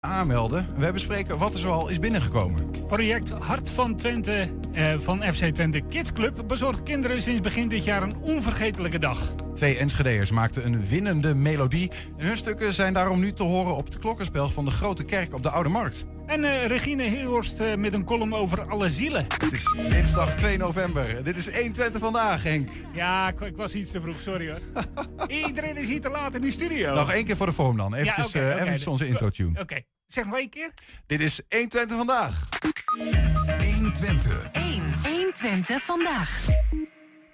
aanmelden. We bespreken wat er zoal is binnengekomen. Project Hart van Twente eh, van FC Twente Kids Club bezorgt kinderen sinds begin dit jaar een onvergetelijke dag. Twee Enschede'ers maakten een winnende melodie. En hun stukken zijn daarom nu te horen op het klokkenspel van de Grote Kerk op de Oude Markt. En uh, Regine Heelhorst uh, met een column over alle zielen. Het is dinsdag 2 november. Dit is 120 vandaag, Henk. Ja, ik, ik, was iets te vroeg, sorry hoor. Iedereen is hier te laat in de studio. Nog één keer voor de vorm dan. Even ja, okay, uh, okay. onze intro-tune. Oké, okay. zeg nog één keer. Dit is 120 vandaag. 120. 1. 120 vandaag.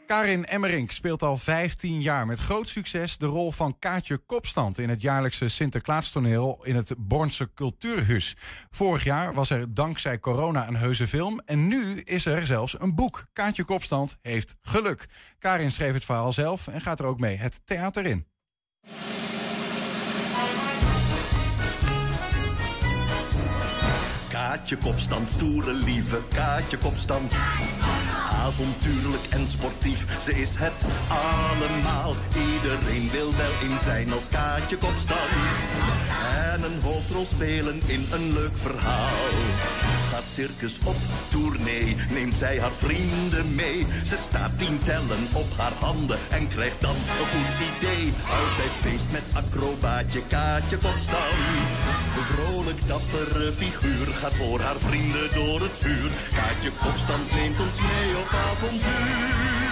Karin Emmerink speelt al 15 jaar met groot succes de rol van Kaatje Kopstand in het jaarlijkse Sinterklaastoneel in het Bornse Cultuurhuis. Vorig jaar was er dankzij corona een heuse film en nu is er zelfs een boek. Kaatje Kopstand heeft geluk. Karin schreef het verhaal zelf en gaat er ook mee het theater in. Kaatje Kopstand, stoere lieve Kaatje Kopstand avontuurlijk en sportief. Ze is het allemaal. Iedereen wil wel in zijn als Kaatje Kopstand. En een hoofdrol spelen in een leuk verhaal. Gaat circus op tournee, neemt zij haar vrienden mee. Ze staat tien tellen op haar handen en krijgt dan een goed idee. Altijd feest met acrobaatje Kaatje Kopstand. Een vrolijk dappere figuur gaat voor haar vrienden door het vuur. Kaatje Kopstand neemt ons mee op avontuur.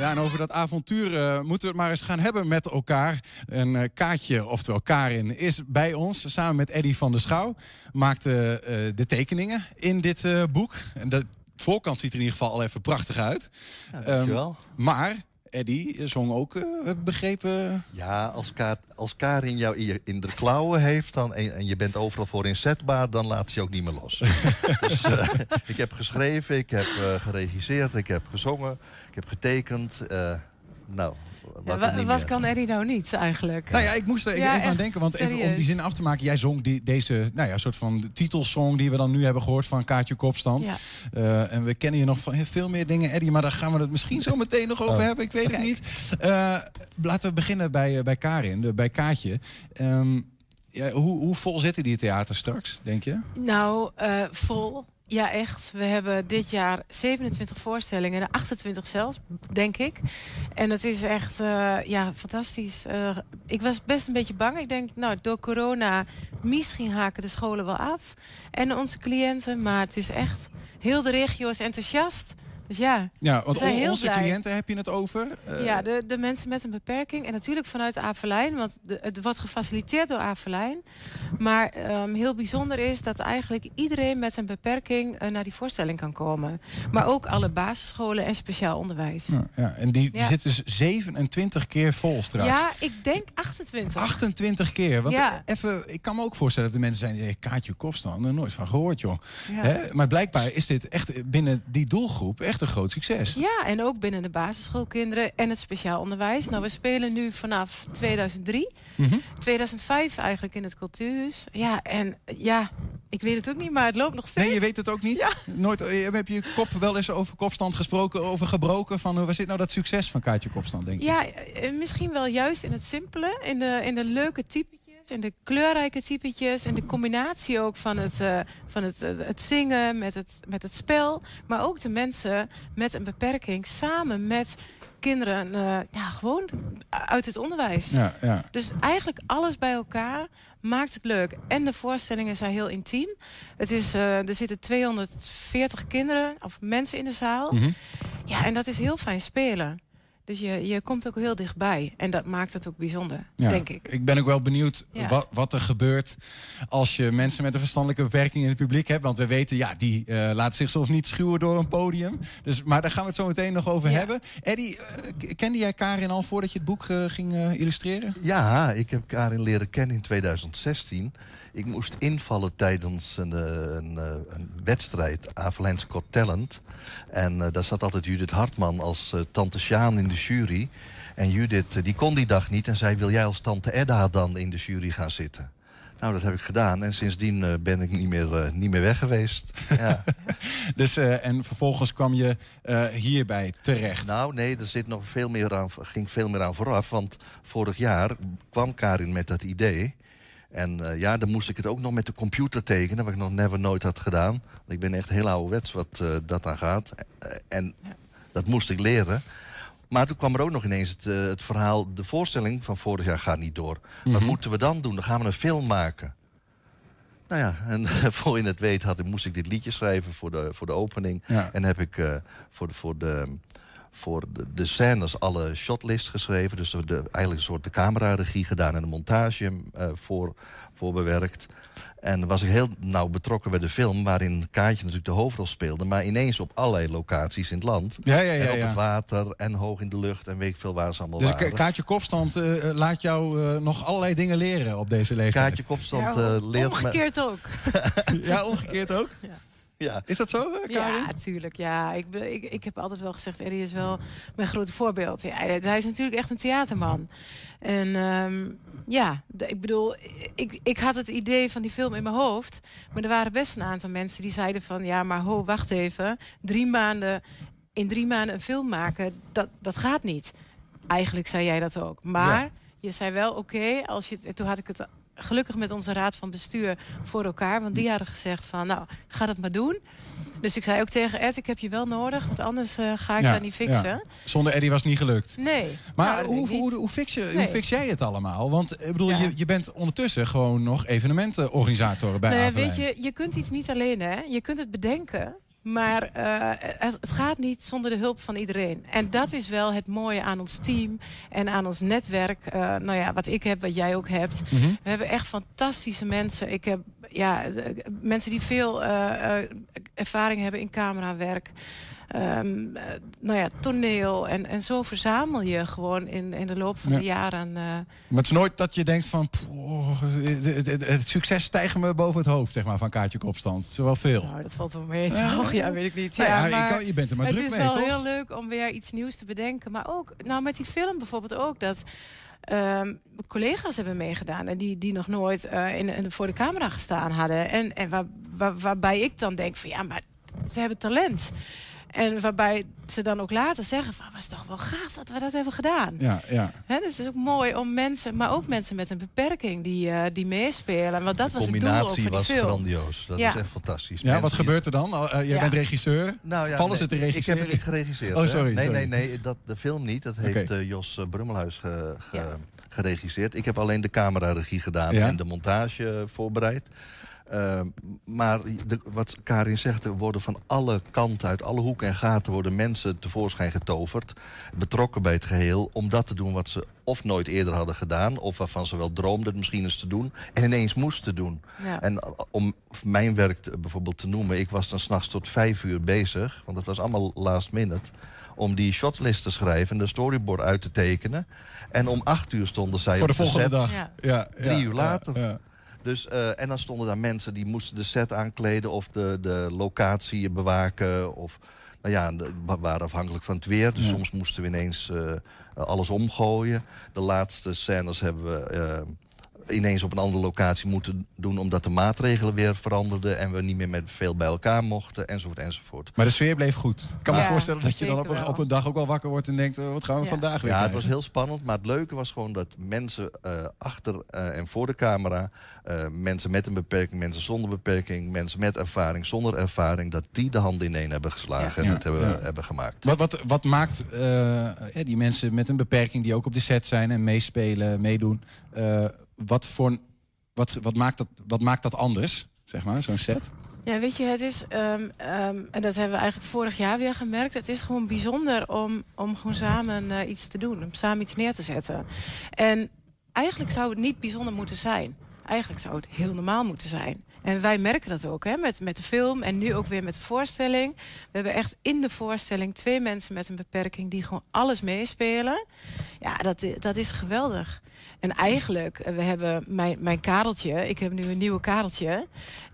Ja, en over dat avontuur uh, moeten we het maar eens gaan hebben met elkaar. Een uh, Kaatje, oftewel Karin, is bij ons samen met Eddy van der Schouw. Maakte uh, de tekeningen in dit boek. En de voorkant ziet er in ieder geval al even prachtig uit. Ja, dankjewel. Um, maar Eddie zong ook, we hebben begrepen... Ja, als, Ka als Karin jou in de klauwen heeft dan, en, en, je bent overal voor inzetbaar... dan laat ze je ook niet meer los. dus uh, ik heb geschreven, ik heb uh, geregisseerd, ik heb gezongen, ik heb getekend. nou, wat, ja, wat kan Eddie nou niet eigenlijk? Nou ja, ik moest er ja, even aan denken. Want even om die zin af te maken. Jij zong die, deze nou ja, soort van titelsong die we dan nu hebben gehoord van Kaatje Kopstand. Ja. Uh, en we kennen je nog van veel meer dingen, Eddie. Maar daar gaan we het misschien zo meteen nog over oh. hebben. Ik weet okay. het niet. Uh, laten we beginnen bij, bij Karin, bij Kaatje. Um, ja, hoe, hoe vol zitten die theater straks, denk je? Nou, uh, vol. Ja, echt. We hebben dit jaar 27 voorstellingen, 28 zelfs, denk ik. En het is echt uh, ja, fantastisch. Uh, ik was best een beetje bang. Ik denk, nou, door corona, misschien haken de scholen wel af. En onze cliënten, maar het is echt... Heel de regio is enthousiast. Dus ja, ja want onze blij. cliënten heb je het over? Uh... Ja, de, de mensen met een beperking. En natuurlijk vanuit Averlijn, want de, het wordt gefaciliteerd door Averlijn. Maar um, heel bijzonder is dat eigenlijk iedereen met een beperking uh, naar die voorstelling kan komen. Maar ook alle basisscholen en speciaal onderwijs. Ja, ja. En die, die ja. zitten dus 27 keer vol straks. Ja, ik denk 28. 28 keer. Want ja. even, ik kan me ook voorstellen dat de mensen zijn... Hey, Kaatje Kopstan, er nooit van gehoord, joh. Hè? Maar blijkbaar is dit echt binnen die doelgroep... echt een groot succes. Ja, en ook binnen de basisschoolkinderen en het speciaal onderwijs. Nou, we spelen nu vanaf 2003. Mm -hmm. 2005 eigenlijk in het cultuurhuis. Ja, en ja, ik weet het ook niet, maar het loopt nog steeds. Nee, je weet het ook niet? Ja. Nooit, eh, heb je kop wel eens over kopstand gesproken, over gebroken? Van, waar zit nou dat succes van Kaartje Kopstand, denk je? Ja, eh, misschien wel juist in het simpele, in de, in de leuke type en de kleurrijke typetjes en de combinatie ook van het, uh, van het, uh, het zingen met het, met het spel. Maar ook de mensen met een beperking samen met kinderen uh, ja, gewoon uit het onderwijs. Ja, ja. Dus eigenlijk alles bij elkaar maakt het leuk. En de voorstellingen zijn heel intiem. Het is, er zitten 240 kinderen of mensen in de zaal. Mm -hmm. Ja, en dat is heel fijn spelen. Dus je, je komt ook heel dichtbij. En dat maakt het ook bijzonder, ja, denk ik. Ik ben ook wel benieuwd ja. wat, wat, er gebeurt als je mensen met een verstandelijke beperking in het publiek hebt. Want we weten, ja, die uh, laten zich soms niet schuwen door een podium. Dus, maar daar gaan we het zo meteen nog over ja. hebben. Eddie, uh, kende jij Karin al voordat je het boek uh, ging illustreren? Ja, ik heb Karin leren kennen in 2016. Ik moest invallen tijdens een, een, een wedstrijd, Avalanche Got Talent. En uh, daar zat altijd Judith Hartman als uh, tante Sjaan in de jury. En Judith, uh, die kon die dag niet en zei... wil jij als tante Edda dan in de jury gaan zitten? Nou, dat heb ik gedaan. En sindsdien uh, ben ik niet meer, uh, niet meer weg geweest. ja. dus, uh, en vervolgens kwam je hierbij terecht? Nou, nee, er zit nog veel meer aan, ging veel meer aan vooraf. Want vorig jaar kwam Karin met dat idee. En ja, dan moest ik het ook nog met de computer tekenen. Wat ik nog never nooit had gedaan. Ik ben echt heel ouderwets wat dat aan gaat. en dat moest ik leren. Maar toen kwam er ook nog ineens het, uh, het verhaal... de voorstelling van vorig jaar gaat niet door. Wat mhm. moeten we dan doen? Dan gaan we een film maken. Nou ja, en voor je het weet had, moest ik dit liedje schrijven voor de, voor de opening. En heb ik uh, voor, de, voor, de, voor de, de scènes alle shotlist geschreven. Dus de, eigenlijk een soort de cameraregie gedaan en de montage uh, voor, voor bewerkt. En was ik heel nauw betrokken bij de film... waarin Kaatje natuurlijk de hoofdrol speelde... maar ineens op allerlei locaties in het land. Ja, ja, ja, en op het water en hoog in de lucht en weet ik veel waar ze allemaal dus waren. Dus Kaatje Kopstand uh, laat jou uh, nog allerlei dingen leren op deze leeftijd? Kaatje Kopstand uh, leert omgekeerd me... ook. ja, omgekeerd ook? Ja. Is dat zo, Karin? Ja, natuurlijk. Ja. Ik, ik, ik heb altijd wel gezegd, Eddie is wel mijn grote voorbeeld. Ja, hij is natuurlijk echt een theaterman. En um, ja, ik bedoel, ik, ik had het idee van die film in mijn hoofd. Maar er waren best een aantal mensen die zeiden van... ja, maar ho, wacht even. Drie maanden, in drie maanden een film maken, dat, dat gaat niet. Eigenlijk zei jij dat ook. Maar je zei wel, oké, als je toen had ik het gelukkig met onze raad van bestuur voor elkaar. Want die hadden gezegd van, nou, ga dat maar doen. Dus ik zei ook tegen Ed, ik heb je wel nodig, want anders uh, ga ik ja, dat niet fixen. Zonder Eddie was het niet gelukt. Nee. Maar nou, hoe, hoe, hoe, fix je, nee. hoe fix jij het allemaal? Want ik bedoel, je, je bent ondertussen gewoon nog evenementenorganisator bij nee, Weet je, je kunt iets niet alleen, hè. Je kunt het bedenken. Maar uh, het, het, gaat niet zonder de hulp van iedereen. En dat is wel het mooie aan ons team en aan ons netwerk. Uh, nou ja, wat ik heb, wat jij ook hebt. Mm -hmm. We hebben echt fantastische mensen. Ik heb ja, mensen die veel uh, ervaring hebben in camerawerk. Um, nou ja, toneel. En, en zo verzamel je gewoon in, in de loop van de jaren. Uh... Maar het is nooit dat je denkt van... Poh, het, het, het, succes stijgt me boven het hoofd, zeg maar, van Kaartje Kopstand. Zowel veel. Nou, dat valt wel mee, toch? Ja, weet ik niet. Nou ja, ja maar je bent er maar druk mee, Het is wel heel leuk om weer iets nieuws te bedenken. Maar ook, nou, met die film bijvoorbeeld ook, dat... Um, collega's hebben meegedaan en die, die nog nooit uh, in, in, voor de camera gestaan hadden. En, en waar, waar, waarbij ik dan denk van ja, maar ze hebben talent. En waarbij ze dan ook later zeggen van... was toch wel gaaf dat we dat hebben gedaan. Ja, ja. He, dus het is ook mooi om mensen... maar ook mensen met een beperking die, uh, die meespelen. Want dat was het doel ook van die was film. grandioos. Dat ja. is echt fantastisch. Ja, wat gebeurt er dan? Uh, jij ja. bent regisseur. Nou, ja, Vallen nee, ze te regisseren? Ik heb het niet geregisseerd. Oh, sorry. Nee, sorry. nee, nee. Dat, de film niet. Dat heeft okay. uh, Jos Brummelhuis ge, ge, geregisseerd. Ik heb alleen de cameraregie gedaan en de montage voorbereid. Uh, maar de, wat Karin zegt, er worden van alle kanten, uit alle hoeken en gaten... worden mensen tevoorschijn getoverd, betrokken bij het geheel... om dat te doen wat ze of nooit eerder hadden gedaan... of waarvan ze wel droomden het misschien eens te doen... en ineens moesten doen. Ja. En om mijn werk te, bijvoorbeeld te noemen... ik was dan s'nachts tot vijf uur bezig, want dat was allemaal last minute... om die shotlist te schrijven en de storyboard uit te tekenen... En om acht uur stonden zij Voor de op de volgende set. dag. Ja. Ja, Drie uur later. Dus, uh, en dan stonden daar mensen die moesten de set aankleden... of de, de locatie bewaken. Of, nou ja, we waren afhankelijk van het weer. Dus ja. soms moesten we ineens uh, alles omgooien. De laatste scènes hebben we... Ineens op een andere locatie moeten doen... omdat de maatregelen weer veranderden... en we niet meer met veel bij elkaar mochten, enzovoort, enzovoort. Maar de sfeer bleef goed. Ik kan ja, me voorstellen dat je dan op een, op een, dag ook wel wakker wordt... en denkt, uh, wat gaan we ja. vandaag weer Ja, het was heel spannend, maar het leuke was gewoon... dat mensen uh, achter uh, en voor de camera... mensen met een beperking, mensen zonder beperking... mensen met ervaring, zonder ervaring... dat die de handen ineen hebben geslagen en het hebben, hebben gemaakt. Wat, wat, wat maakt die mensen met een beperking... die ook op de set zijn en meespelen, meedoen wat, voor, wat, wat, maakt dat, wat maakt dat anders, zeg maar, zo'n set? Ja, weet je, het is, um, um, en dat hebben we eigenlijk vorig jaar weer gemerkt... het is gewoon bijzonder om, om gewoon samen uh, iets te doen, om samen iets neer te zetten. En eigenlijk zou het niet bijzonder moeten zijn. Eigenlijk zou het heel normaal moeten zijn. En wij merken dat ook hè, met, met de film en nu ook weer met de voorstelling. We hebben echt in de voorstelling twee mensen met een beperking... die gewoon alles meespelen. Ja, dat, dat is geweldig. En eigenlijk, eh, we hebben mijn, mijn Kareltje. Ik heb nu een nieuwe Kareltje.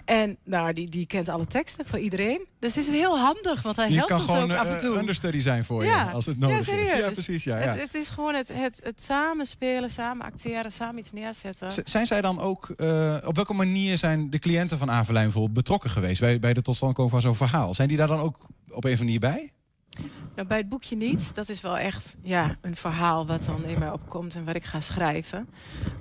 En nou, die, die kent alle teksten voor iedereen. Dus is het heel handig, want hij helpt ons ook af en toe. een understudy zijn voor je, als het nodig ja, is. Ja, precies. Ja, ja. Het, het, is gewoon het, het, het samen spelen, samen acteren, samen iets neerzetten. zijn zij dan ook, uh, op welke manier zijn de cliënten van Avelijn bijvoorbeeld betrokken geweest bij, bij de totstandkoming van zo'n verhaal? Zijn die daar dan ook op een of andere manier bij? Nou, bij het boekje niet. Dat is wel echt ja, een verhaal wat dan in mij opkomt en wat ik ga schrijven.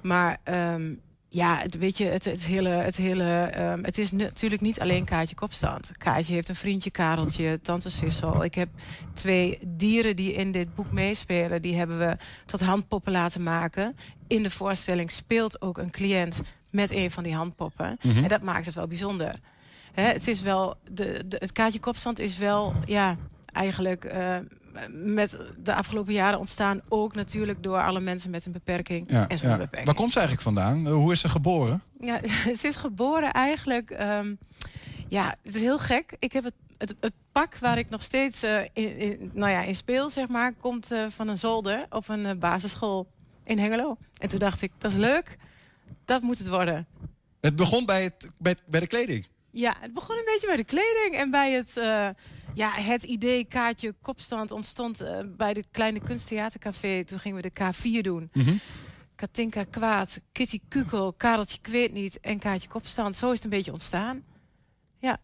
Maar um, ja, het, weet je, het, het hele. Het, hele um, het is natuurlijk niet alleen Kaartje Kopstand. Kaartje heeft een vriendje, Kareltje, Tante Sissel. Ik heb twee dieren die in dit boek meespelen. Die hebben we tot handpoppen laten maken. In de voorstelling speelt ook een cliënt met een van die handpoppen. Mm -hmm. En dat maakt het wel bijzonder. He, het is wel. De, de, het Kaartje Kopstand is wel. Ja, eigenlijk uh, met de afgelopen jaren ontstaan. Ook natuurlijk door alle mensen met een beperking ja, en zo'n ja. beperking. Waar komt ze eigenlijk vandaan? Hoe is ze geboren? Ja, ze is geboren eigenlijk... Um, ja, het is heel gek. Ik heb het, het, het pak waar ik nog steeds uh, in, in, nou ja, in speel, zeg maar... komt uh, van een zolder op een basisschool in Hengelo. En toen dacht ik, dat is leuk. Dat moet het worden. Het begon bij, het, bij, bij de kleding? Ja, het begon een beetje bij de kleding en bij het... Ja, het idee kaartje kopstand ontstond uh, bij de kleine kunsttheatercafé. Toen gingen we de K4 doen. Mm -hmm. Katinka Kwaad, Kitty Kukel, Kareltje Kweet niet en kaartje kopstand. Zo is het een beetje ontstaan. Ja.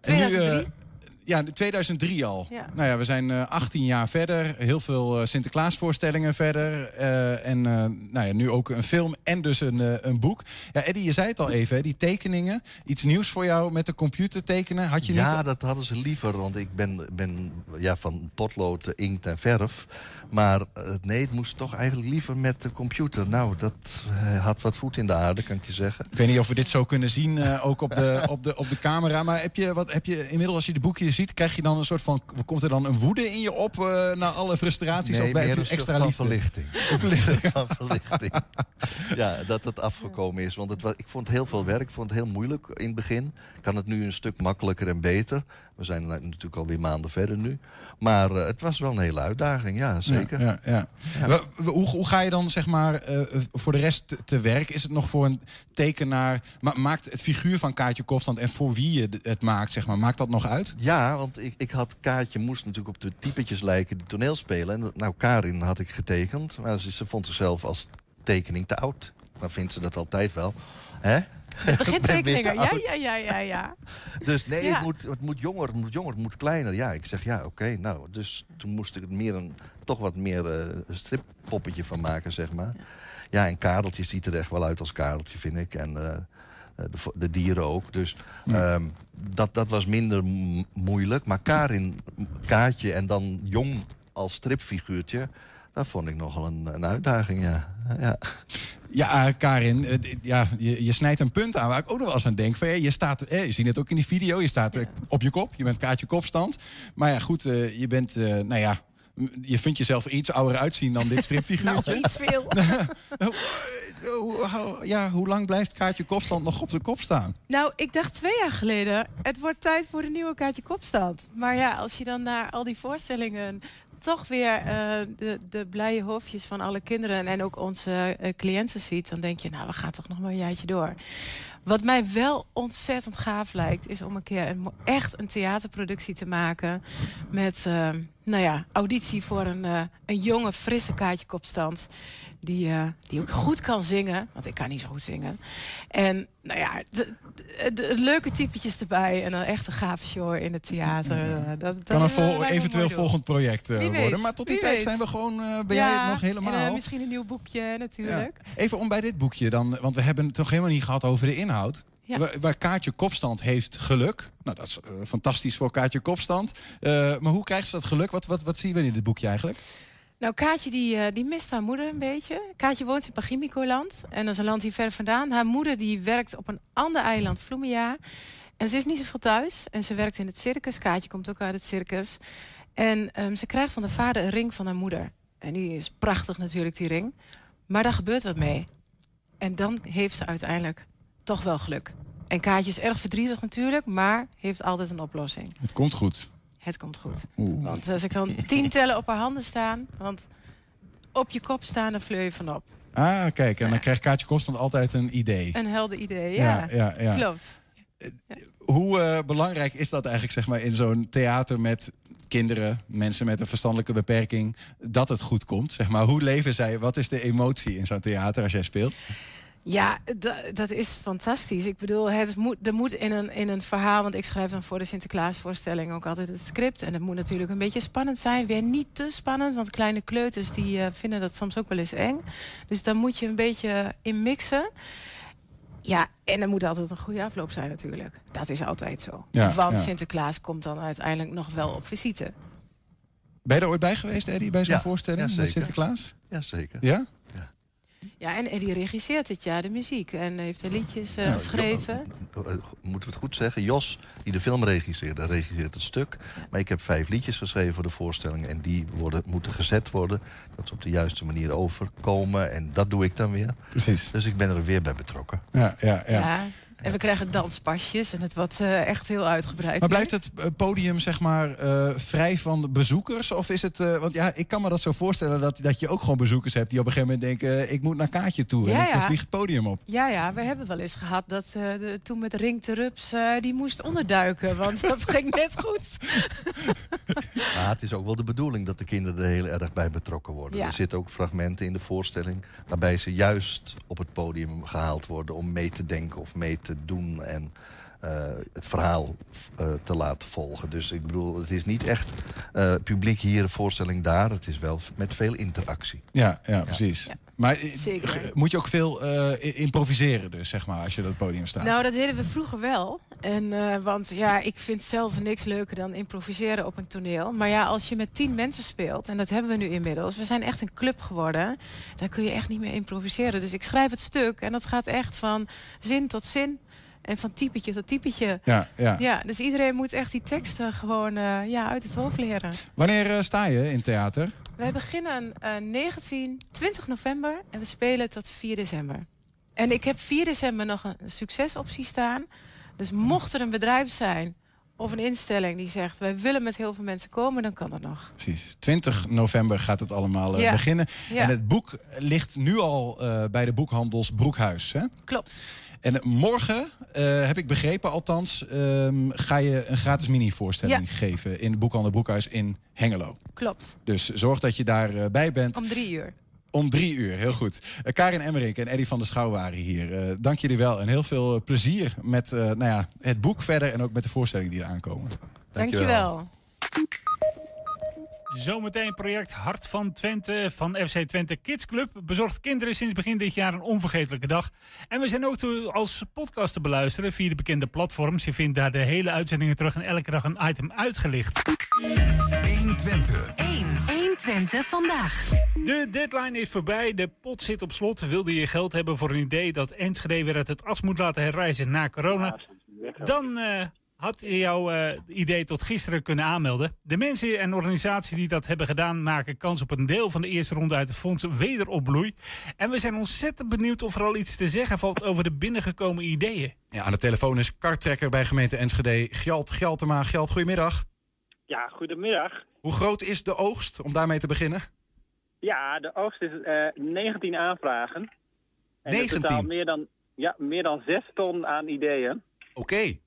2003. Nu, uh, ja, 2003 al. Ja. Nou ja, we zijn uh, 18 jaar verder. Heel veel uh, Sinterklaasvoorstellingen verder. Uh, en nou ja, nu ook een film en dus een, een boek. Ja, Eddie, je zei het al even, hè, die tekeningen. Iets nieuws voor jou met de computer tekenen? Had je ja, niet... dat hadden ze liever. Want ik ben, ben ja, van potlood, inkt en verf. Maar nee, het moest toch eigenlijk liever met de computer. Nou, dat uh, had wat voet in de aarde, kan ik je zeggen. Ik weet niet of we dit zo kunnen zien, uh, ook op de, op, de, op de camera. Maar heb je, wat, heb je inmiddels, als je de boekjes ziet, krijg je dan een soort van... Komt er dan een woede in je op uh, na alle frustraties? Nee, of bij extra van liefde? verlichting. Verlichting. van verlichting. ja, dat het afgekomen is. Want het was, ik vond heel veel werk. Ik vond het heel moeilijk in het begin. Ik kan het nu een stuk makkelijker en beter. We zijn natuurlijk alweer maanden verder nu. Maar uh, het was wel een hele uitdaging, ja, zeker. Ja, ja. Hoe, hoe, ga je dan zeg maar uh, voor de rest te, werk? Is het nog voor een tekenaar... Ma maakt het figuur van Kaartje Kopstand en voor wie je het maakt, zeg maar, maakt dat nog uit? Ja, want ik, ik had Kaartje moest natuurlijk op de typetjes lijken die toneelspelen. En nou, Karin had ik getekend, maar ze, ze vond zichzelf als tekening te oud. Dan vindt ze dat altijd wel. Hè? Begintekeningen, ja, ja, ja, ja, ja. Dus nee, ja. het, moet, het moet jonger, het moet jonger, het moet kleiner. Ja, ik zeg ja, oké, okay, nou, dus toen moest ik er meer een, toch wat meer uh, strippoppetje van maken, zeg maar. Ja. ja, en Kareltje ziet er echt wel uit als Kareltje, vind ik. En uh, de, de, dieren ook. Dus ja. um, dat, dat was minder moeilijk. Maar Karin, Kaatje en dan jong als stripfiguurtje... dat vond ik nogal een, een uitdaging, ja. ja. Ja, Karin, uh, ja, je, je, snijdt een punt aan waar ik ook nog wel eens aan denk. Van, je, staat, eh, je ziet het ook in die video, je staat op je kop. Je bent kaartje kopstand. Maar ja, goed, je bent, nou ja... Je vindt jezelf iets ouder uitzien dan dit stripfiguurtje. nou, iets veel. ja, hoe lang blijft Kaartje Kopstand nog op de kop staan? Nou, ik dacht twee jaar geleden... het wordt tijd voor de nieuwe Kaartje Kopstand. Maar ja, als je dan naar al die voorstellingen toch weer uh, de, de blije hoofdjes van alle kinderen en ook onze uh, cliënten ziet, dan denk je, nou, we gaan toch nog maar een jaartje door. Wat mij wel ontzettend gaaf lijkt, is om een keer een, echt een theaterproductie te maken. Met, uh, nou ja, auditie voor een, een jonge, frisse kaartje kopstand. Die, uh, die ook goed kan zingen, want ik kan niet zo goed zingen. En nou ja, de, de, de leuke typetjes erbij en een echte gave show in het theater. Dat, dat kan een vol, eventueel volgend project uh, worden. Maar tot die tijd weet. zijn we gewoon, uh, ben ja, jij het nog helemaal. En, misschien een nieuw boekje natuurlijk. Ja. Even om bij dit boekje dan, want we hebben het toch helemaal niet gehad over de inhoud. Ja. Waar, waar Kaartje Kopstand heeft geluk. Nou, dat is fantastisch voor Kaartje Kopstand. maar hoe krijgt ze dat geluk? Wat, wat, wat zien we in dit boekje eigenlijk? Nou, Kaatje die, uh, die mist haar moeder een beetje. Kaatje woont in Pachimico-land. En dat is een land hier ver vandaan. Haar moeder die werkt op een ander eiland, Vloemia. En ze is niet zoveel thuis. En ze werkt in het circus. Kaatje komt ook uit het circus. En um, ze krijgt van de vader een ring van haar moeder. En die is prachtig natuurlijk, die ring. Maar daar gebeurt wat mee. En dan heeft ze uiteindelijk toch wel geluk. En Kaatje is erg verdrietig natuurlijk, maar heeft altijd een oplossing. Het komt goed. Het komt goed. Oeh. Want uh, ze kan tien tellen op haar handen staan. Want op je kop staan en vleur je vanop. Ah, kijk. En dan krijgt Kaatje Constant altijd een idee. Een helder idee, ja. ja, ja, Klopt. Hoe uh, belangrijk is dat eigenlijk zeg maar, in zo'n theater met kinderen, mensen met een verstandelijke beperking, dat het goed komt? Zeg maar, hoe leven zij? Wat is de emotie in zo'n theater als jij speelt? Ja, dat is fantastisch. Ik bedoel, het moet, er moet in een, in een verhaal... want ik schrijf dan voor de Sinterklaasvoorstelling ook altijd het script... en het moet natuurlijk een beetje spannend zijn. Weer niet te spannend, want kleine kleuters die, uh, vinden dat soms ook wel eens eng. Dus daar moet je een beetje in mixen. Ja, en er moet altijd een goede afloop zijn natuurlijk. Dat is altijd zo. Ja, want Sinterklaas komt dan uiteindelijk nog wel op visite. Ben je er ooit bij geweest, Eddie, bij zo'n voorstelling met Sinterklaas? Jazeker. Ja? Ja, en Eddie regisseert dit jaar de muziek en heeft er liedjes uh, geschreven. Eh, moeten we het goed zeggen? Jos, die de film regisseerde, regisseert het stuk. Maar ik heb vijf liedjes geschreven voor de voorstelling. En die worden, moeten gezet worden. Dat ze op de juiste manier overkomen. En dat doe ik dan weer. Precies. Dus ik ben er weer bij betrokken. Ja, ja, ja. ja. En we krijgen danspasjes en het wordt uh, echt heel uitgebreid. Maar blijft het eh, podium zeg maar uh, vrij van bezoekers? Of is het, uh, want ja, ik kan me dat zo voorstellen dat, dat je ook gewoon bezoekers hebt die op een gegeven moment denken, ik moet naar Kaatje toe en ik vlieg het podium op. Ja, ja, we hebben wel eens gehad dat de, toen met Ring de Rups, die moest onderduiken, want dat ging net goed. maar het is ook wel de bedoeling dat de kinderen er heel erg bij betrokken worden. Er zitten ook fragmenten in de voorstelling waarbij ze juist op het podium gehaald worden om mee te denken of mee te te doen en uh, het verhaal uh, te laten volgen. Dus ik bedoel, het is niet echt uh, publiek hier, voorstelling daar. Het is wel met veel interactie. Ja, ja, precies. Ja. Maar Zeker. moet je ook veel improviseren dus, zeg maar, als je op het podium staat? Nou, dat deden we vroeger wel. En, want ja, ik vind zelf niks leuker dan improviseren op een toneel. Maar ja, als je met tien mensen speelt, en dat hebben we nu inmiddels... we zijn echt een club geworden, dan kun je echt niet meer improviseren. Dus ik schrijf het stuk en dat gaat echt van zin tot zin... En van typetje tot typetje. Ja, ja. ja, dus iedereen moet echt die teksten gewoon uh, ja, uit het hoofd leren. Wanneer sta je in theater? Wij beginnen uh, 19, 20 november en we spelen tot 4 december. En ik heb 4 december nog een succesoptie staan. Dus mocht er een bedrijf zijn of een instelling die zegt... wij willen met heel veel mensen komen, dan kan dat nog. Precies. 20 november gaat het allemaal uh, ja. beginnen. Ja. En het boek ligt nu al uh, bij de boekhandels Broekhuis, hè? Klopt. En morgen, uh, heb ik begrepen althans, um, ga je een gratis mini-voorstelling ja. geven in de Boekhandel Broekhuis in Hengelo. Klopt. Dus zorg dat je daarbij bij bent. Om drie uur. Om drie uur, heel goed. Uh, Karin Emmerink en Eddy van der Schouw waren hier. Uh, dank jullie wel en heel veel plezier met nou ja, het boek verder en ook met de voorstellingen die er aankomen. Dank je wel. Zometeen project Hart van Twente van FC Twente Kids Club. Bezorgt kinderen sinds begin dit jaar een onvergetelijke dag. En we zijn ook als podcast te beluisteren via de bekende platforms. Je vindt daar de hele uitzendingen terug en elke dag een item uitgelicht. 1 Twente. 1. 1 Twente vandaag. De deadline is voorbij. De pot zit op slot. Wilde je geld hebben voor een idee dat Enschede weer uit het as moet laten herreizen na corona? Dan... Uh, had jouw uh, idee tot gisteren kunnen aanmelden. De mensen en organisaties die dat hebben gedaan... maken kans op een deel van de eerste ronde uit het fonds wederopbloei. En we zijn ontzettend benieuwd of er al iets te zeggen valt... over de binnengekomen ideeën. Ja, aan de telefoon is karttrekker bij gemeente Enschede, Gjalt Gjaltema. Gjalt, goedemiddag. Ja, goedemiddag. Hoe groot is de oogst, om daarmee te beginnen? Ja, de oogst is uh, eh, 19 aanvragen. En 19? meer dan, ja, meer dan 6 ton aan ideeën. Oké.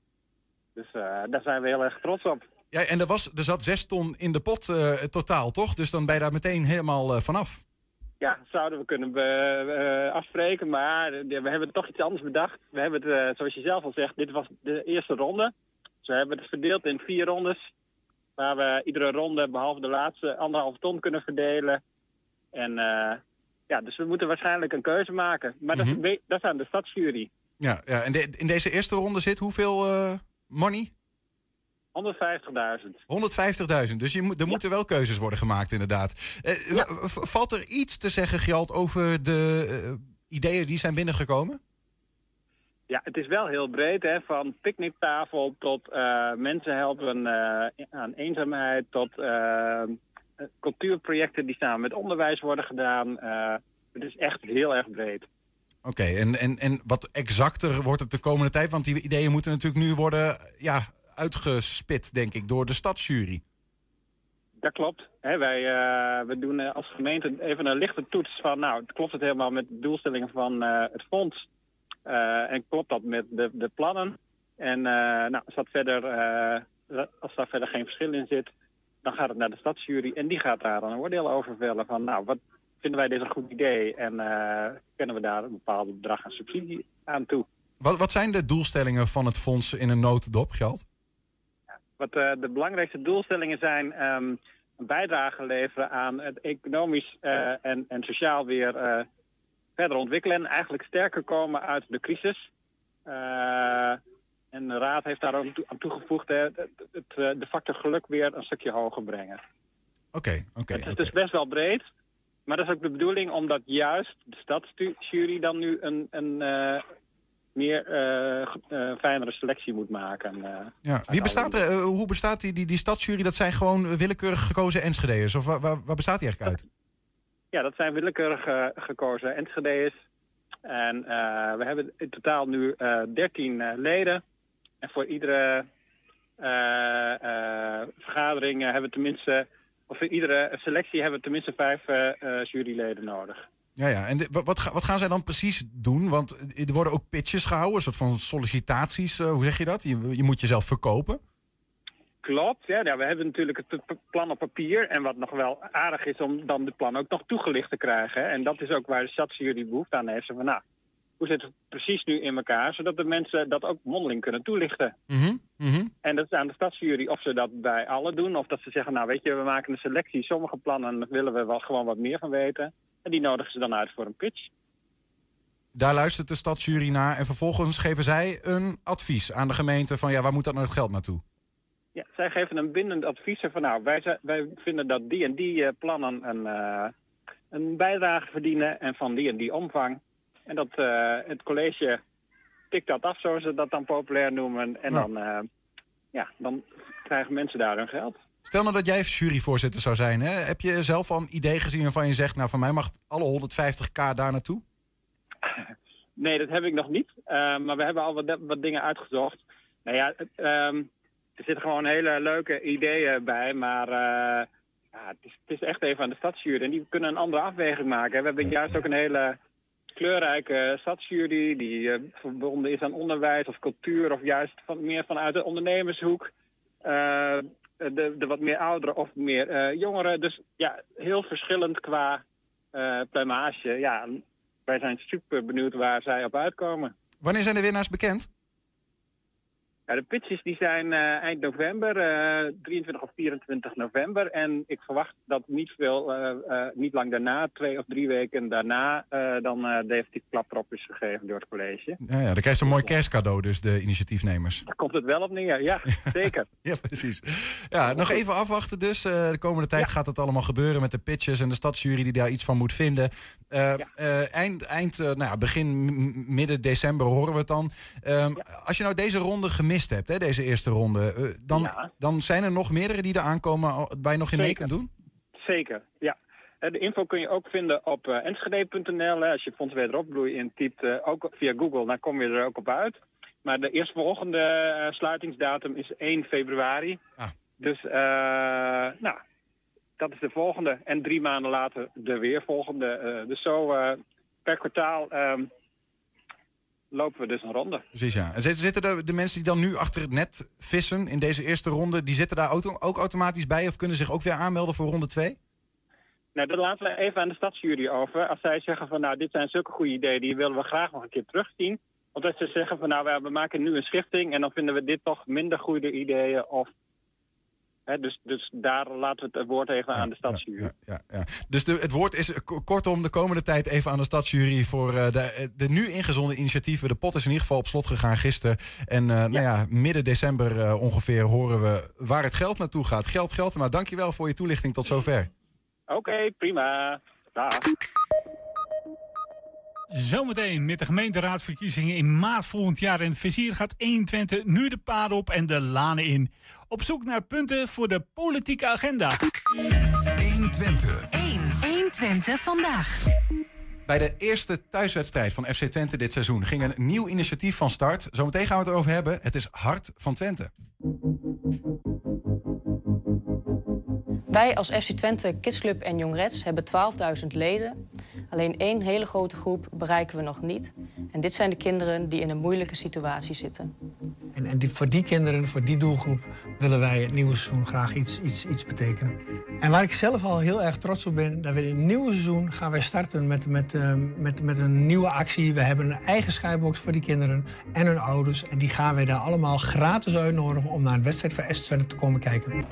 Dus uh, daar zijn we heel erg trots op. Ja, en er, was, er zat zes ton in de pot uh, totaal, toch? Dus dan ben je daar meteen helemaal uh, vanaf. Ja, zouden we kunnen be, afspreken, maar we hebben toch iets anders bedacht. We hebben het, zoals je zelf al zegt, dit was de eerste ronde. Dus we hebben het verdeeld in vier rondes. Waar we iedere ronde, behalve de laatste, anderhalf ton kunnen verdelen. En ja, dus we moeten waarschijnlijk een keuze maken. Maar mm -hmm. dat, dat is aan de stadsjury. Ja, ja en de, in deze eerste ronde zit hoeveel money? 150.000. 150.000. Dus je moet, er moeten wel keuzes worden gemaakt, inderdaad. Eh, Valt er iets te zeggen, Gjalt, over de uh, ideeën die zijn binnengekomen? Ja, het is wel heel breed, hè? van picknicktafel tot uh, mensen helpen aan eenzaamheid, tot cultuurprojecten die samen met onderwijs worden gedaan. het is echt heel erg breed. Oké, en, en, en wat exacter wordt het de komende tijd? Want die ideeën moeten natuurlijk nu worden ja, uitgespit, denk ik, door de stadsjury. Dat klopt. wij we doen als gemeente even een lichte toets van, nou, klopt het helemaal met de doelstellingen van het fonds? en klopt dat met de, de plannen? En nou, als, dat verder, als daar verder geen verschil in zit, dan gaat het naar de stadsjury en die gaat daar dan een oordeel over vellen van, nou, wat vinden wij dit een goed idee en kennen we daar een bepaald bedrag aan subsidie aan toe? Wat, wat zijn de doelstellingen van het fonds in een notendop geld? Wat uh, de belangrijkste doelstellingen zijn um, een bijdrage leveren aan het economisch uh, en, en sociaal weer verder ontwikkelen en eigenlijk sterker komen uit de crisis. en de Raad heeft daar ook aan toegevoegd het, het, de factor geluk weer een stukje hoger brengen. Oké, oké. het, het is best wel breed. Maar dat is ook de bedoeling omdat juist de stadsjury dan nu een, een, meer uh, fijnere selectie moet maken. Ja. Wie bestaat er, hoe bestaat die, die, die stadsjury? Dat zijn gewoon willekeurig gekozen Enschede'ers? Of waar, waar, bestaat die eigenlijk uit? Ja, dat zijn willekeurig gekozen Enschede'ers. En we hebben in totaal nu 13 leden. En voor iedere vergadering hebben we tenminste... of voor iedere selectie hebben we tenminste vijf juryleden nodig. Ja, ja. En wat, wat gaan zij dan precies doen? Want er worden ook pitches gehouden, een soort van sollicitaties. Uh, hoe zeg je dat? Je, je moet jezelf verkopen. Klopt, ja, ja, we hebben natuurlijk het plan op papier. En wat nog wel aardig is om dan de plan ook nog toegelicht te krijgen. En dat is ook waar de stadsjury behoefte aan heeft. Van, nou, hoe zit het precies nu in elkaar? Zodat de mensen dat ook mondeling kunnen toelichten. Mm -hmm, En dat is aan de stadsjury of ze dat bij alle doen. Of dat ze zeggen, nou weet je, we maken een selectie. Sommige plannen willen we wel gewoon wat meer van weten. En die nodigen ze dan uit voor een pitch. Daar luistert de stadsjury naar en vervolgens geven zij een advies aan de gemeente van ja, waar moet dat nou het geld naartoe? Ja, zij geven een bindend advies van nou, wij, wij vinden dat die en die uh, plannen een, uh, een bijdrage verdienen en van die en die omvang. En dat uh, het college tikt dat af, zoals ze dat dan populair noemen. En dan, ja, dan krijgen mensen daar hun geld. Stel nou dat jij juryvoorzitter zou zijn. Hè? Heb je zelf al een idee gezien waarvan je zegt... nou, van mij mag alle 150k daar naartoe? Nee, dat heb ik nog niet. Uh, maar we hebben al wat, wat dingen uitgezocht. Nou ja, um, er zitten gewoon hele leuke ideeën bij. Maar uh, ja, het, is, het, is, echt even aan de stadsjury. En die kunnen een andere afweging maken. We hebben juist ook een hele kleurrijke stadsjury... die uh, verbonden is aan onderwijs of cultuur... of juist van, meer vanuit de ondernemershoek... Eh, de, de wat meer ouderen of meer uh, jongeren. Dus ja, heel verschillend qua pluimage. Ja, wij zijn super benieuwd waar zij op uitkomen. Wanneer zijn de winnaars bekend? De pitches die zijn uh, eind november, uh, eh, 23 of 24 november. En ik verwacht dat niet, veel, uh, niet lang daarna, twee of drie weken daarna, dan de definitief klap is gegeven door het college. Ja, ja, dan krijg je een mooi kerstcadeau dus, de initiatiefnemers. Daar komt het wel op neer, ja, zeker. ja, precies. Ja, nog even afwachten dus. de komende tijd gaat het allemaal gebeuren met de pitches en de stadsjury die daar iets van moet vinden. Ja. eind, eind nou ja, begin, midden december horen we het dan. Um, als je nou deze ronde gemist hebt, hè, deze eerste ronde. Uh, dan, dan zijn er nog meerdere die er aankomen waar je nog in mee kunt doen? Zeker, ja. De info kun je ook vinden op uh, enschede.nl. Als je Fonds Wederopbloei intypt, uh, ook via Google, dan kom je er ook op uit. Maar de eerstvolgende uh, sluitingsdatum is 1 februari. Ah. Dus, nou, dat is de volgende. En drie maanden later de weer volgende. dus zo per kwartaal ehm, lopen we dus een ronde. Precies, ja. En zitten de, de mensen die dan nu achter het net vissen in deze eerste ronde, die zitten daar auto, ook automatisch bij of kunnen zich ook weer aanmelden voor ronde 2? Nou, dat laten we even aan de stadsjury over. Als zij zeggen van nou, dit zijn zulke goede ideeën, die willen we graag nog een keer terugzien. Of dat ze zeggen van nou, we maken nu een schifting en dan vinden we dit toch minder goede ideeën. Of dus, dus daar laten we het woord even aan de stadsjury. Ja, ja, ja, Dus de, het woord is kortom de komende tijd even aan de stadsjury voor uh, de, de nu ingezonden initiatieven. De pot is in ieder geval op slot gegaan gisteren. En uh, nou ja, midden december uh, ongeveer horen we waar het geld naartoe gaat. Geld, geld. Maar dankjewel voor je toelichting tot zover. Oké, okay, prima. Dag. Zometeen met de gemeenteraadsverkiezingen in maart volgend jaar in het vizier gaat 120 nu de paden op en de lanen in. Op zoek naar punten voor de politieke agenda. 120. 1. 120 vandaag. Bij de eerste thuiswedstrijd van FC Twente dit seizoen ging een nieuw initiatief van start. Zometeen gaan we het erover hebben. Het is Hart van Twente. Wij als FC Twente Kids Club en Jong Reds hebben 12.000 leden. Alleen één hele grote groep bereiken we nog niet. En dit zijn de kinderen die in een moeilijke situatie zitten. En, en voor die kinderen, voor die doelgroep, willen wij het nieuwe seizoen graag iets, iets, iets betekenen. En waar ik zelf al heel erg trots op ben, dat we in het nieuwe seizoen gaan wij starten met, met, uh, met, met een nieuwe actie. We hebben een eigen skybox voor die kinderen en hun ouders. En die gaan wij daar allemaal gratis uitnodigen om naar een wedstrijd van S Twente te komen kijken.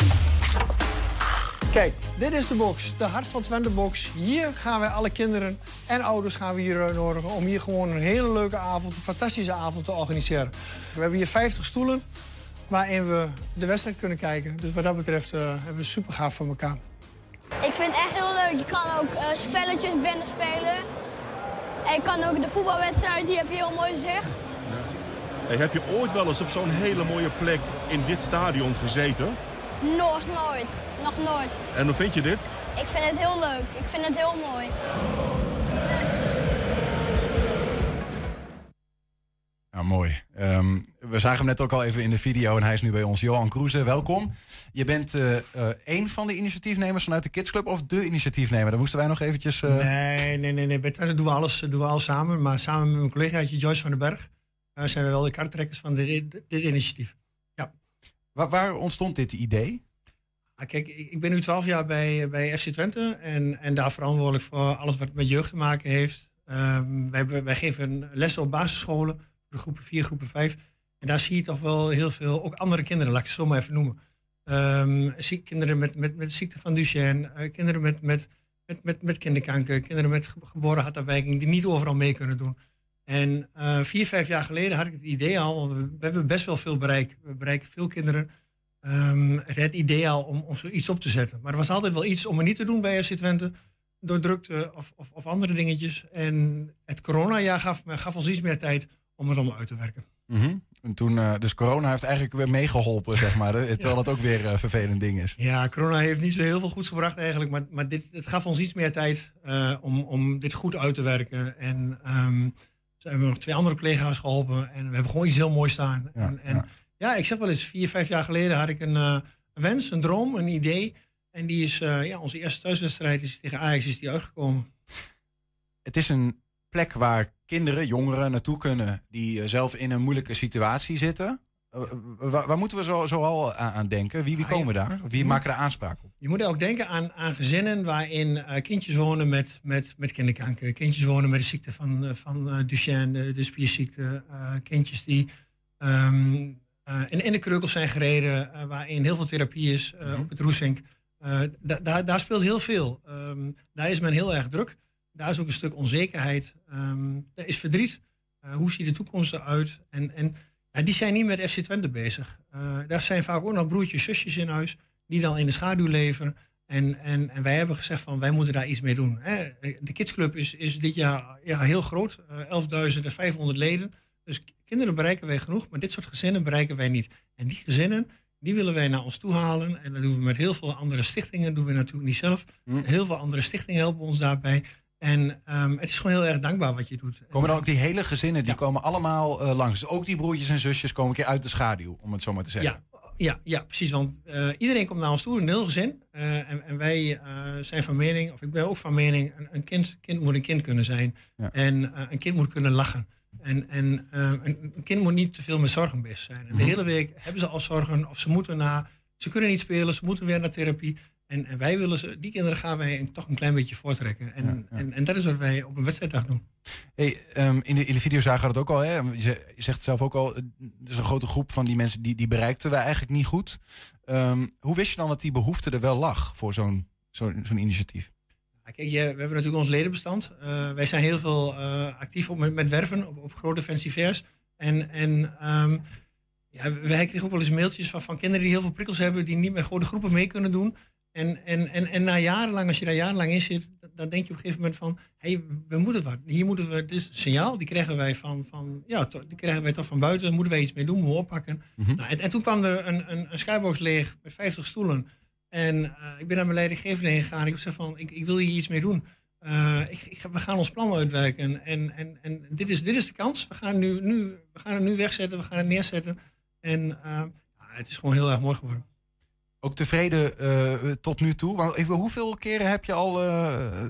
Kijk, dit is de box, de Hart van Twente box. Hier gaan wij alle kinderen en ouders gaan we hier uitnodigen... om hier gewoon een hele leuke avond, een fantastische avond te organiseren. We hebben hier 50 stoelen waarin we de wedstrijd kunnen kijken. Dus wat dat betreft uh, hebben we super gaaf voor elkaar. Ik vind het echt heel leuk. Je kan ook uh, spelletjes binnen spelen. En je kan ook de voetbalwedstrijd, hier heb je heel mooi zicht. Hey, heb je ooit wel eens op zo'n hele mooie plek in dit stadion gezeten? Nog nooit. Nog nooit. En hoe vind je dit? Ik vind het heel leuk. Ik vind het heel mooi. Ja, mooi. Um, we zagen hem net ook al even in de video en hij is nu bij ons. Johan Kroeze, welkom. Je bent uh, uh, een van de initiatiefnemers vanuit de Kids Club of de initiatiefnemer? Daar moesten wij nog eventjes... Uh... Nee, nee, nee. nee. Dat doen we, alles, doen we alles samen. Maar samen met mijn collega Joyce van den Berg zijn we wel de karttrekkers van dit, dit initiatief. Waar, ontstond dit idee? Ah, kijk, ik ben nu twaalf jaar bij, bij FC Twente en, en daar verantwoordelijk voor alles wat met jeugd te maken heeft. Um, wij, wij geven lessen op basisscholen, de groepen 4, groepen 5. En daar zie je toch wel heel veel, ook andere kinderen, laat ik het zo maar even noemen. Um, kinderen met, met, met ziekte van Duchenne, uh, kinderen met, met, met, met, met kinderkanker, kinderen met geboren hartafwijking die niet overal mee kunnen doen. En uh, vier, vijf jaar geleden had ik het idee al, we, we hebben best wel veel bereik. We bereiken veel kinderen. Um, het idee al om, om zoiets op te zetten. Maar er was altijd wel iets om er niet te doen bij FC Twente. Door drukte of, of, of andere dingetjes. En het coronajaar gaf, gaf ons iets meer tijd om het allemaal uit te werken. Mm -hmm. En toen, uh, dus corona heeft eigenlijk weer meegeholpen, zeg maar. Terwijl het ook weer een uh, vervelend ding is. Ja, corona heeft niet zo heel veel goeds gebracht eigenlijk. Maar, maar dit, het gaf ons iets meer tijd uh, om, om dit goed uit te werken. En um, ze hebben nog twee andere collega's geholpen. En we hebben gewoon iets heel moois staan. Ja, en, en ja. ja. ik zeg wel eens, vier, vijf jaar geleden had ik een, uh, een wens, een droom, een idee. En die is, uh, ja, onze eerste thuiswedstrijd is tegen Ajax is die uitgekomen. Het is een plek waar kinderen, jongeren naartoe kunnen die uh, zelf in een moeilijke situatie zitten. Waar, waar, moeten we zo, zoal aan, aan denken? Wie, wie komen daar? Wie maken daar aanspraak op? Je moet ook denken aan, aan gezinnen waarin uh, kindjes wonen met, met, met kinderkanker. Kindjes wonen met de ziekte van, uh, van uh, Duchenne, de, de spierziekte. kindjes die um, in, in de kreukels zijn gereden, waarin heel veel therapie is mm -hmm. op het Roesink. Da, daar, daar speelt heel veel. Um, daar is men heel erg druk. Daar is ook een stuk onzekerheid. Um, er is verdriet. hoe ziet de toekomst eruit? En, en die zijn niet met FC Twente bezig. Uh, daar zijn vaak ook nog broertjes, zusjes in huis die dan in de schaduw leven. En, en, en wij hebben gezegd van wij moeten daar iets mee doen. Hè. De Kidsclub is, is dit jaar ja, heel groot, uh, 11.500 leden. Dus kinderen bereiken wij genoeg, maar dit soort gezinnen bereiken wij niet. En die gezinnen, die willen wij naar ons toe halen. En dat doen we met heel veel andere stichtingen, dat doen we natuurlijk niet zelf. Hm. Heel veel andere stichtingen helpen ons daarbij. En um, het is gewoon heel erg dankbaar wat je doet. Komen dan ook die hele gezinnen, die ja. komen allemaal uh, langs. Ook die broertjes en zusjes komen een keer uit de schaduw, om het zo maar te zeggen. Ja, ja, ja precies. Want uh, iedereen komt naar ons toe, een heel gezin. Uh, en, en, wij zijn van mening, of ik ben ook van mening, een, een kind, kind moet een kind kunnen zijn. Ja. En een kind moet kunnen lachen. En, en een, een, kind moet niet te veel met zorgen bezig zijn. En de mm -hmm. hele week hebben ze al zorgen, of ze moeten naar... Ze kunnen niet spelen, ze moeten weer naar therapie. En, en, wij willen ze, die kinderen gaan wij toch een klein beetje voortrekken. En, ja, ja. en, en, dat is wat wij op een wedstrijddag doen. Hey, um, in, de, in de video zagen we het ook al. Hè? Je, zegt zelf ook al, er is een grote groep van die mensen die, die bereikten wij eigenlijk niet goed. Um, hoe wist je dan dat die behoefte er wel lag voor zo'n zo'n zo'n initiatief? Kijk, je, we hebben natuurlijk ons ledenbestand. Uh, wij zijn heel veel uh, actief op, met, met werven op, op grote fansivers. En, en um, ja, wij kregen ook wel eens mailtjes van, van kinderen die heel veel prikkels hebben, die niet met grote groepen mee kunnen doen. En, en, en, en na jarenlang, als je daar jarenlang in zit, dan denk je op een gegeven moment van, hé, hey, we moeten wat. Hier moeten we, dit is een signaal, die krijgen wij van, van ja, to, die krijgen wij toch van buiten, daar moeten wij iets mee doen, moeten we oppakken. Mm -hmm. nou, en, en, toen kwam er een, een, een skybox leeg met 50 stoelen. En uh, ik ben naar mijn leidinggevende heen gegaan. Ik heb gezegd van, ik, ik wil hier iets mee doen. Uh, ik, ik, we gaan ons plan uitwerken. En, en, en dit, is, dit is de kans. We gaan, nu, nu, we gaan het nu wegzetten, we gaan het neerzetten. En uh, ja, het is gewoon heel erg mooi geworden. Ook tevreden tot nu toe? Want even, hoeveel keren heb je al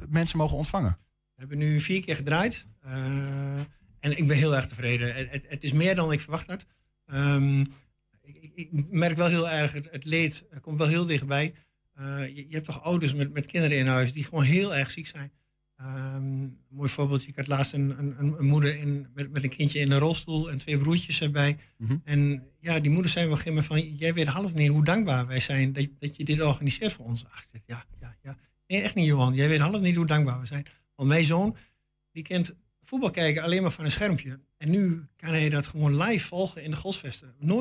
mensen mogen ontvangen? We hebben nu vier keer gedraaid. en ik ben heel erg tevreden. Het, het, is meer dan ik verwacht had. Um, ik, ik, merk wel heel erg, het, het leed komt wel heel dichtbij. je, je, hebt toch ouders met, met kinderen in huis die gewoon heel erg ziek zijn. Um, een mooi voorbeeld, ik had laatst een, een, een moeder in, met, met, een kindje in een rolstoel en twee broertjes erbij. Mhm. En ja, die moeder zei op een gegeven moment van, jij weet half niet hoe dankbaar wij zijn dat, dat je dit organiseert voor ons. Ach, ja, ja, ja. Nee, echt niet Johan, jij weet half niet hoe dankbaar we zijn. Want mijn zoon, die kent voetbal kijken alleen maar van een schermpje. En nu kan hij dat gewoon live volgen in de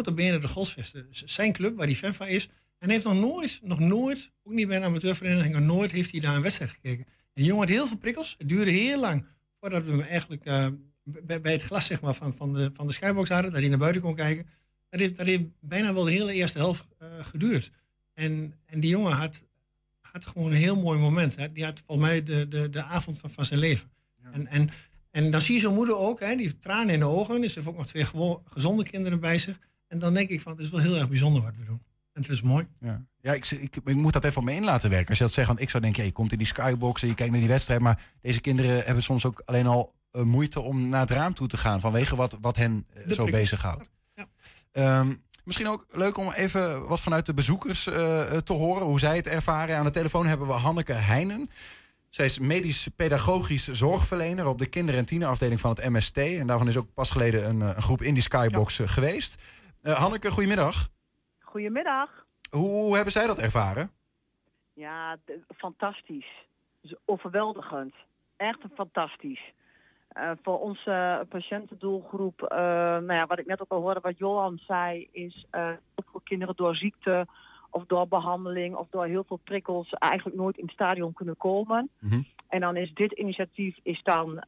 op benen de Golsvesten. Zijn club, waar hij fan van is. En heeft nog nooit, nog nooit, ook niet bij een amateurvereniging, nooit heeft hij daar een wedstrijd gekeken. En die jongen had heel veel prikkels. Het duurde heel lang voordat we hem eigenlijk uh, bij, bij, het glas zeg maar, van, van, de, van de skybox hadden, dat hij naar buiten kon kijken. Dat heeft, dat heeft bijna wel de hele eerste helft uh, geduurd. En, en die jongen had, had gewoon een heel mooi moment. Hè. Die had volgens mij de, de, de avond van, van zijn leven. En, en, en dan zie je zo'n moeder ook, hè, die heeft tranen in de ogen. Dus ze heeft ook nog twee gezonde kinderen bij zich. En dan denk ik van, het is wel heel erg bijzonder wat we doen. En het is mooi. Ja, ja ik, ik, ik moet dat even op me in laten werken. Als je dat zegt, want ik zou denken, je komt in die skybox en je kijkt naar die wedstrijd. Maar deze kinderen hebben soms ook alleen al uh, moeite om naar het raam toe te gaan. Vanwege wat, wat hen uh, zo bezighoudt. Ja. Um, misschien ook leuk om even wat vanuit de bezoekers uh, te horen. Hoe zij het ervaren. Aan de telefoon hebben we Hanneke Heinen. Zij is medisch-pedagogisch zorgverlener op de kinder- en tienerafdeling van het MST. En daarvan is ook pas geleden een, een groep in die skybox geweest. Hanneke, goedemiddag. Goedemiddag. Hoe, hebben zij dat ervaren? Ja, fantastisch. Overweldigend. Echt fantastisch. Uh, voor onze patiëntendoelgroep, uh, nou ja, wat ik net ook al hoorde, wat Johan zei, is uh, voor kinderen door ziekte of door behandeling of door heel veel prikkels eigenlijk nooit in het stadion kunnen komen. Mhm. En dan is dit initiatief is dan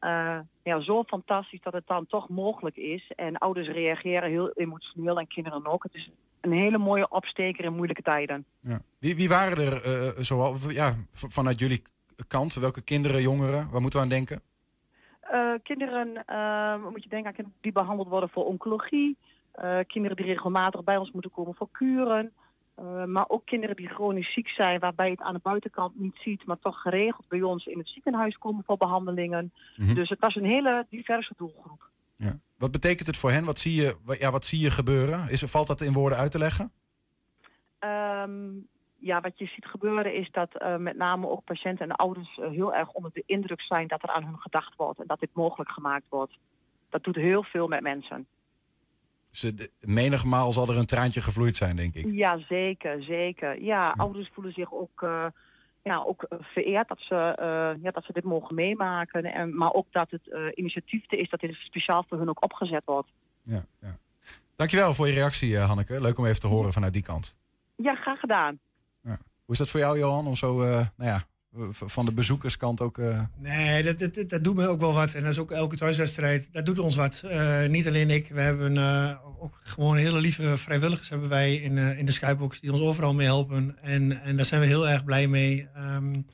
ja, zo fantastisch dat het dan toch mogelijk is. En ouders reageren heel emotioneel en kinderen ook. Het is een hele mooie opsteker in moeilijke tijden. Ja. Wie, wie waren er uh, zoal, ja, vanuit jullie kant? Welke kinderen, jongeren? Waar moeten we aan denken? Uh, kinderen, uh, moet je denken aan die behandeld worden voor oncologie. kinderen die regelmatig bij ons moeten komen voor kuren. maar ook kinderen die chronisch ziek zijn, waarbij je het aan de buitenkant niet ziet, maar toch geregeld bij ons in het ziekenhuis komen voor behandelingen. Mhm. Dus het was een hele diverse doelgroep. Ja. Wat betekent het voor hen? Wat zie je, ja, wat zie je gebeuren? Is, valt dat in woorden uit te leggen? Ehm, ja, wat je ziet gebeuren is dat uh, met name ook patiënten en ouders uh, heel erg onder de indruk zijn dat er aan hun gedacht wordt en dat dit mogelijk gemaakt wordt. Dat doet heel veel met mensen. Dus menigmaal zal er een traantje gevloeid zijn, denk ik. Ja, zeker, zeker. Ja, ja. ouders voelen zich ook uh, ja, ook eh, vereerd dat ze, uh, ja, dat ze dit mogen meemaken. En, maar ook dat het uh, initiatief er is dat dit speciaal voor hun ook opgezet wordt. Ja, ja. Dankjewel voor je reactie, Hanneke. Leuk om even te horen vanuit die kant. Ja, graag gedaan. Ja. Hoe is dat voor jou, Johan, om zo nou ja, van de bezoekerskant ook... Nee, dat, dat, dat doet me ook wel wat. En dat is ook elke thuiswedstrijd. Dat doet ons wat. niet alleen ik. We hebben ook gewoon hele lieve vrijwilligers hebben wij in, in de Skybox die ons overal mee helpen. En, en daar zijn we heel erg blij mee. Um,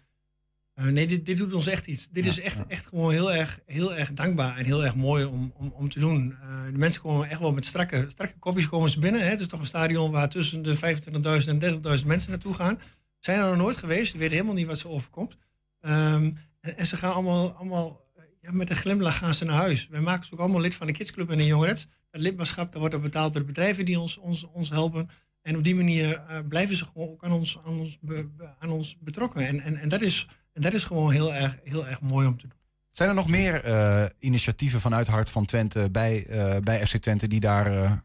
uh, nee, dit, dit doet ons echt iets. Dit is echt, echt gewoon heel erg, heel erg dankbaar en heel erg mooi om, om, om te doen. De mensen komen echt wel met strakke, strakke kopjes komen ze binnen. Hè. Het is toch een stadion waar tussen de 25.000 en 30.000 mensen naartoe gaan. Zijn er nog nooit geweest, ze weten helemaal niet wat ze overkomt. Um, en, ze gaan allemaal, allemaal ja, met een glimlach gaan ze naar huis. Wij maken ze ook allemaal lid van de kidsclub en de jongerets het lidmaatschap dat wordt er betaald door de bedrijven die ons, ons, ons helpen. En op die manier uh, blijven ze gewoon ook aan ons, aan ons, aan ons betrokken. En, en, en, dat is, en dat is gewoon heel erg, heel erg mooi om te doen. Zijn er nog meer uh, initiatieven vanuit Hart van Twente bij, bij FC Twente die daar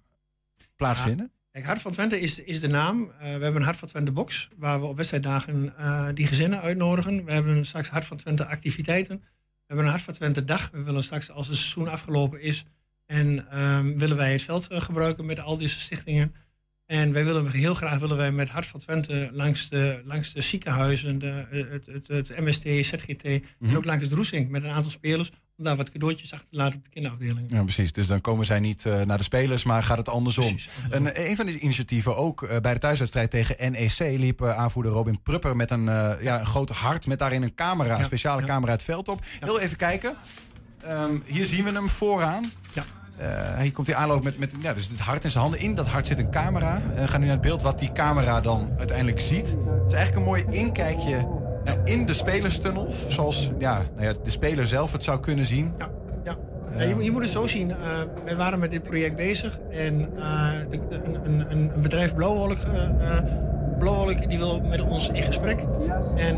plaatsvinden? Hart van Twente is, is de naam. we hebben een Hart van Twente box waar we op wedstrijddagen die gezinnen uitnodigen. We hebben straks Hart van Twente activiteiten. We hebben een Hart van Twente dag. We willen straks als het seizoen afgelopen is en um, willen wij het veld uh, gebruiken met al deze stichtingen. En wij willen heel graag willen wij met Hart van Twente langs de, langs de ziekenhuizen, de, het, het, het, MST, ZGT mm -hmm. en ook langs de Roesink met een aantal spelers. Om daar wat cadeautjes achter te laten op de kinderafdeling. Ja, precies. Dus dan komen zij niet uh, naar de spelers, maar gaat het andersom. Precies, en een van de initiatieven, ook uh, bij de thuiswedstrijd tegen NEC, liep uh, aanvoerder Robin Prupper met een, ja, een groot hart met daarin een camera, een speciale ja. camera het veld op. Heel even kijken. Um, hier zien we hem vooraan. Ja. hier komt hij aanlopen met, met ja, dus het hart in zijn handen. In dat hart zit een camera. Uh, gaan nu naar het beeld wat die camera dan uiteindelijk ziet. Het is eigenlijk een mooi inkijkje in de spelerstunnel. Zoals ja, nou ja, de speler zelf het zou kunnen zien. Ja, ja. je, je, moet het zo zien. Uh, wij waren met dit project bezig. En de, een, een, een, bedrijf Blauwolk, Blauwolk die wil met ons in gesprek. En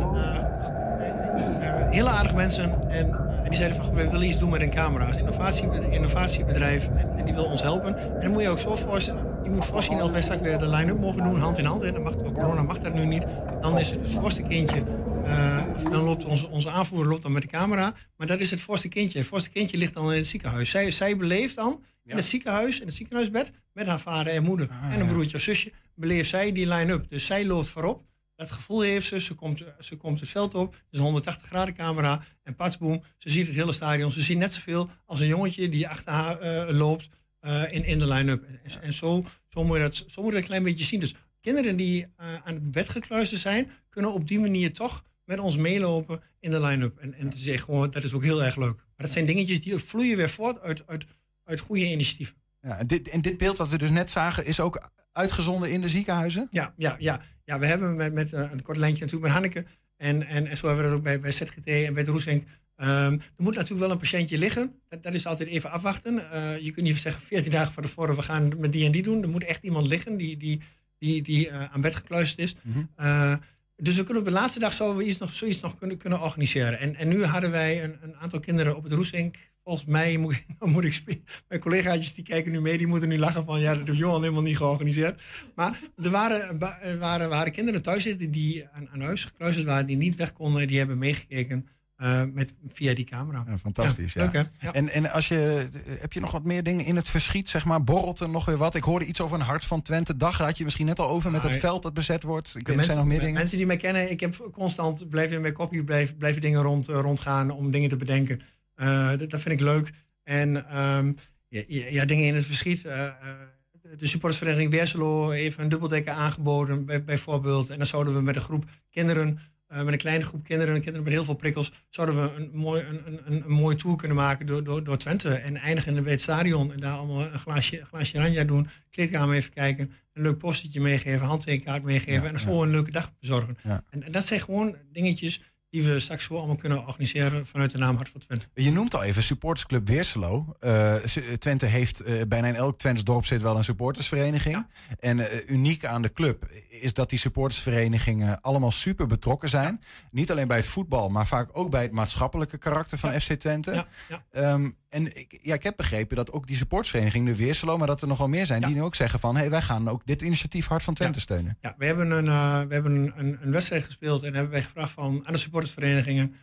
hele aardige mensen. En, en, die zeiden van, we willen iets doen met een camera. Een innovatie, innovatiebedrijf. En, en, die wil ons helpen. En dan moet je ook zo voorstellen. Je moet voorzien als wij straks weer de line-up mogen doen, hand in hand. En dan mag, corona mag dat nu niet. Dan is het het voorste kindje. Uh, dan loopt onze, onze aanvoerder loopt dan met de camera. Maar dat is het voorste kindje. Het voorste kindje ligt dan in het ziekenhuis. Zij, zij beleeft dan in het ziekenhuis, in het ziekenhuisbed, met haar vader en moeder. Ah, en een broertje of zusje, beleeft zij die line-up. Dus zij loopt voorop. Dat gevoel heeft ze. Ze komt, ze komt het veld op. Het is een 180 graden camera. En patsboom, ze ziet het hele stadion. Ze ziet net zoveel als een jongetje die achter haar uh, loopt uh, in, in de line-up. En, en, zo, zo, moet je dat, zo moet je dat een klein beetje zien. Dus kinderen die uh, aan het bed gekluisterd zijn, kunnen op die manier toch met ons meelopen in de line-up. En, en ja. gewoon, dat is ook heel erg leuk. Maar dat zijn dingetjes die vloeien weer voort uit, uit, uit goede initiatieven. Ja, en, dit, en dit beeld wat we dus net zagen, is ook uitgezonden in de ziekenhuizen? Ja, ja, ja. ja we hebben met, met uh, een kort lijntje natuurlijk met Hanneke. En, en, en zo hebben we dat ook bij, bij ZGT en bij de Roesink. Um, er moet natuurlijk wel een patiëntje liggen. Dat, dat is altijd even afwachten. Uh, je kunt niet zeggen 14 dagen van tevoren, we gaan met die en die doen. Er moet echt iemand liggen die, die, die, die uh, aan bed gekluisterd is. Mm -hmm. uh, dus we kunnen op de laatste dag zouden we iets nog, zoiets nog kunnen, kunnen organiseren. En, en nu hadden wij een, een aantal kinderen op het Roesink volgens mij moet, moet ik mijn collega's die kijken nu mee, die moeten nu lachen van ja, dat heeft Johan helemaal niet georganiseerd. Maar er waren, waren, waren kinderen thuis zitten die aan, aan huis gekluisterd waren, die niet weg konden, die hebben meegekeken. Uh, met, via die camera. Ja, fantastisch, ja. ja. ja. En, en als je, heb je nog wat meer dingen in het verschiet, zeg maar? Borrelt er nog weer wat? Ik hoorde iets over een hart van Twente. Dag had je misschien net al over met het veld dat bezet wordt. Ik weet, mensen, zijn nog meer dingen. Mensen die mij kennen, ik heb constant blijven in mijn kopje blijven, blijven dingen rond, uh, rondgaan om dingen te bedenken. Uh, dat, dat, vind ik leuk. En um, ja, ja, dingen in het verschiet. de supportersvereniging Weerselo heeft een dubbeldekker aangeboden, bij, bijvoorbeeld. En dan zouden we met een groep kinderen uh, met een kleine groep kinderen, kinderen met heel veel prikkels, zouden we een mooi, een, een, een mooie tour kunnen maken door, door, door Twente. En eindigen bij het stadion en daar allemaal een glaasje, een glaasje ranja doen, kleedkamer even kijken, een leuk postetje meegeven, handtekenkaart meegeven ja, en ja. een leuke dag bezorgen. Ja. En, en, dat zijn gewoon dingetjes die we straks gewoon allemaal kunnen organiseren vanuit de naam Hart voor Twente. Je noemt al even supportersclub Weerselo. Uh, Twente heeft uh, bijna in elk Twents dorp zit wel een supportersvereniging. Ja. En uh, uniek aan de club is dat die supportersverenigingen allemaal super betrokken zijn. Ja. Niet alleen bij het voetbal, maar vaak ook bij het maatschappelijke karakter van FC Twente. Um, en ik, ja, ik heb begrepen dat ook die supportsvereniging, de Weerselo, maar dat er nogal meer zijn, die nu ook zeggen van, hey, wij gaan ook dit initiatief Hart van Twente steunen. Ja, we hebben, een, we hebben een, een, wedstrijd gespeeld en hebben wij gevraagd van, aan de supportersverenigingen,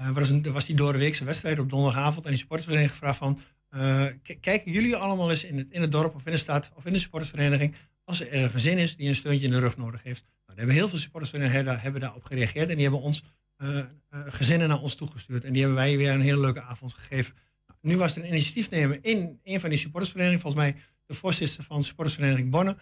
uh, was, een, was die doordeweekse wedstrijd op donderdagavond, en die supportersvereniging gevraagd van, uh, kijken jullie allemaal eens in het, in het dorp of in de stad of in de supportersvereniging, als er een gezin is die een steuntje in de rug nodig heeft. Nou, daar hebben heel veel supportersverenigingen hebben, hebben daarop gereageerd en die hebben ons gezinnen naar ons toegestuurd. En die hebben wij weer een hele leuke avond gegeven nu was er een initiatiefnemer in een van die supportersverenigingen, volgens mij de voorzitter van de supportersvereniging Bonne,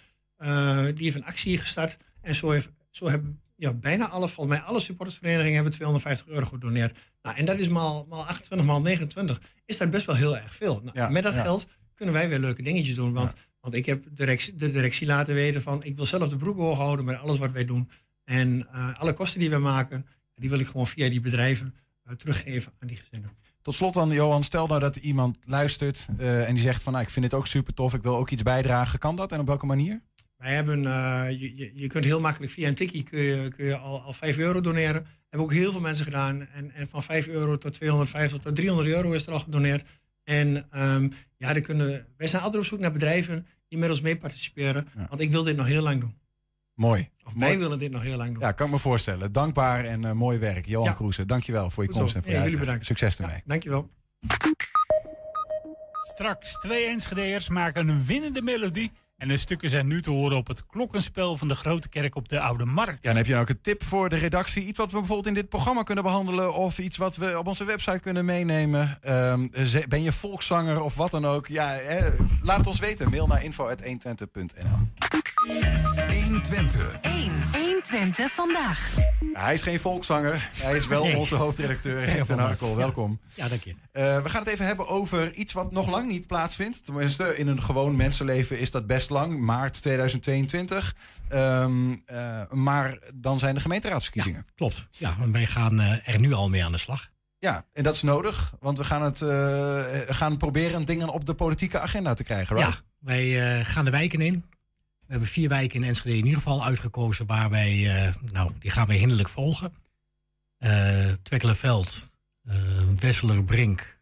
die heeft een actie gestart. En zo, heeft, zo hebben ja, bijna alle, volgens mij alle supportersverenigingen hebben 250 euro gedoneerd. Nou, en dat is maal, maal 28, maal 29, is dat best wel heel erg veel. Nou, ja, met dat ja. geld kunnen wij weer leuke dingetjes doen. Want, want ik heb de directie, de directie laten weten van, ik wil zelf de broek hoog houden met alles wat wij doen. En uh, alle kosten die wij maken, die wil ik gewoon via die bedrijven uh, teruggeven aan die gezinnen. Tot slot dan, Johan, stel nou dat iemand luistert uh, en die zegt van nou, ik vind dit ook super tof, ik wil ook iets bijdragen. Kan dat en op welke manier? Wij hebben, uh, je, je kunt heel makkelijk via een tikkie kun je, kun je al, al 5 euro doneren. Hebben ook heel veel mensen gedaan. En, en van 5 euro tot 250 tot 300 euro is er al gedoneerd. En um, ja, dan kunnen, wij zijn altijd op zoek naar bedrijven die met ons mee participeren. Ja. Want ik wil dit nog heel lang doen. Mooi. Of wij willen dit nog heel lang doen. Ja, kan ik me voorstellen. Dankbaar en uh, mooi werk. Johan ja. Kroese, dankjewel voor je komst en voor ja, jullie bedankt. Succes ermee. Ja, dankjewel. Straks twee Enschede'ers maken een winnende melodie. En de stukken zijn nu te horen op het klokkenspel van de Grote Kerk op de Oude Markt. Ja, en heb je nou ook een tip voor de redactie? Iets wat we bijvoorbeeld in dit programma kunnen behandelen... of iets wat we op onze website kunnen meenemen? Um, ben je volkszanger of wat dan ook? Ja, hè, laat het ons weten. Mail naar info.120.nl 120. 1, 1 120 vandaag. hij is geen volkszanger. Hij is wel onze hoofdredacteur. Henk ten Harkel, welkom. Ja, dank je. Uh, we gaan het even hebben over iets wat nog lang niet plaatsvindt. Tenminste, in een gewoon mensenleven is dat best lang. Maart 2022. Um, uh, maar dan zijn de gemeenteraadsverkiezingen. Ja, klopt. Ja, wij gaan uh, er nu al mee aan de slag. Ja, en dat is nodig, want we gaan, het, uh, gaan proberen dingen op de politieke agenda te krijgen, right? Ja, wij uh, gaan de wijken in. We hebben vier wijken in Enschede in ieder geval uitgekozen waar wij, uh, nou, die gaan wij hinderlijk volgen. Uh, Twekkelenveld, Wesselerbrink,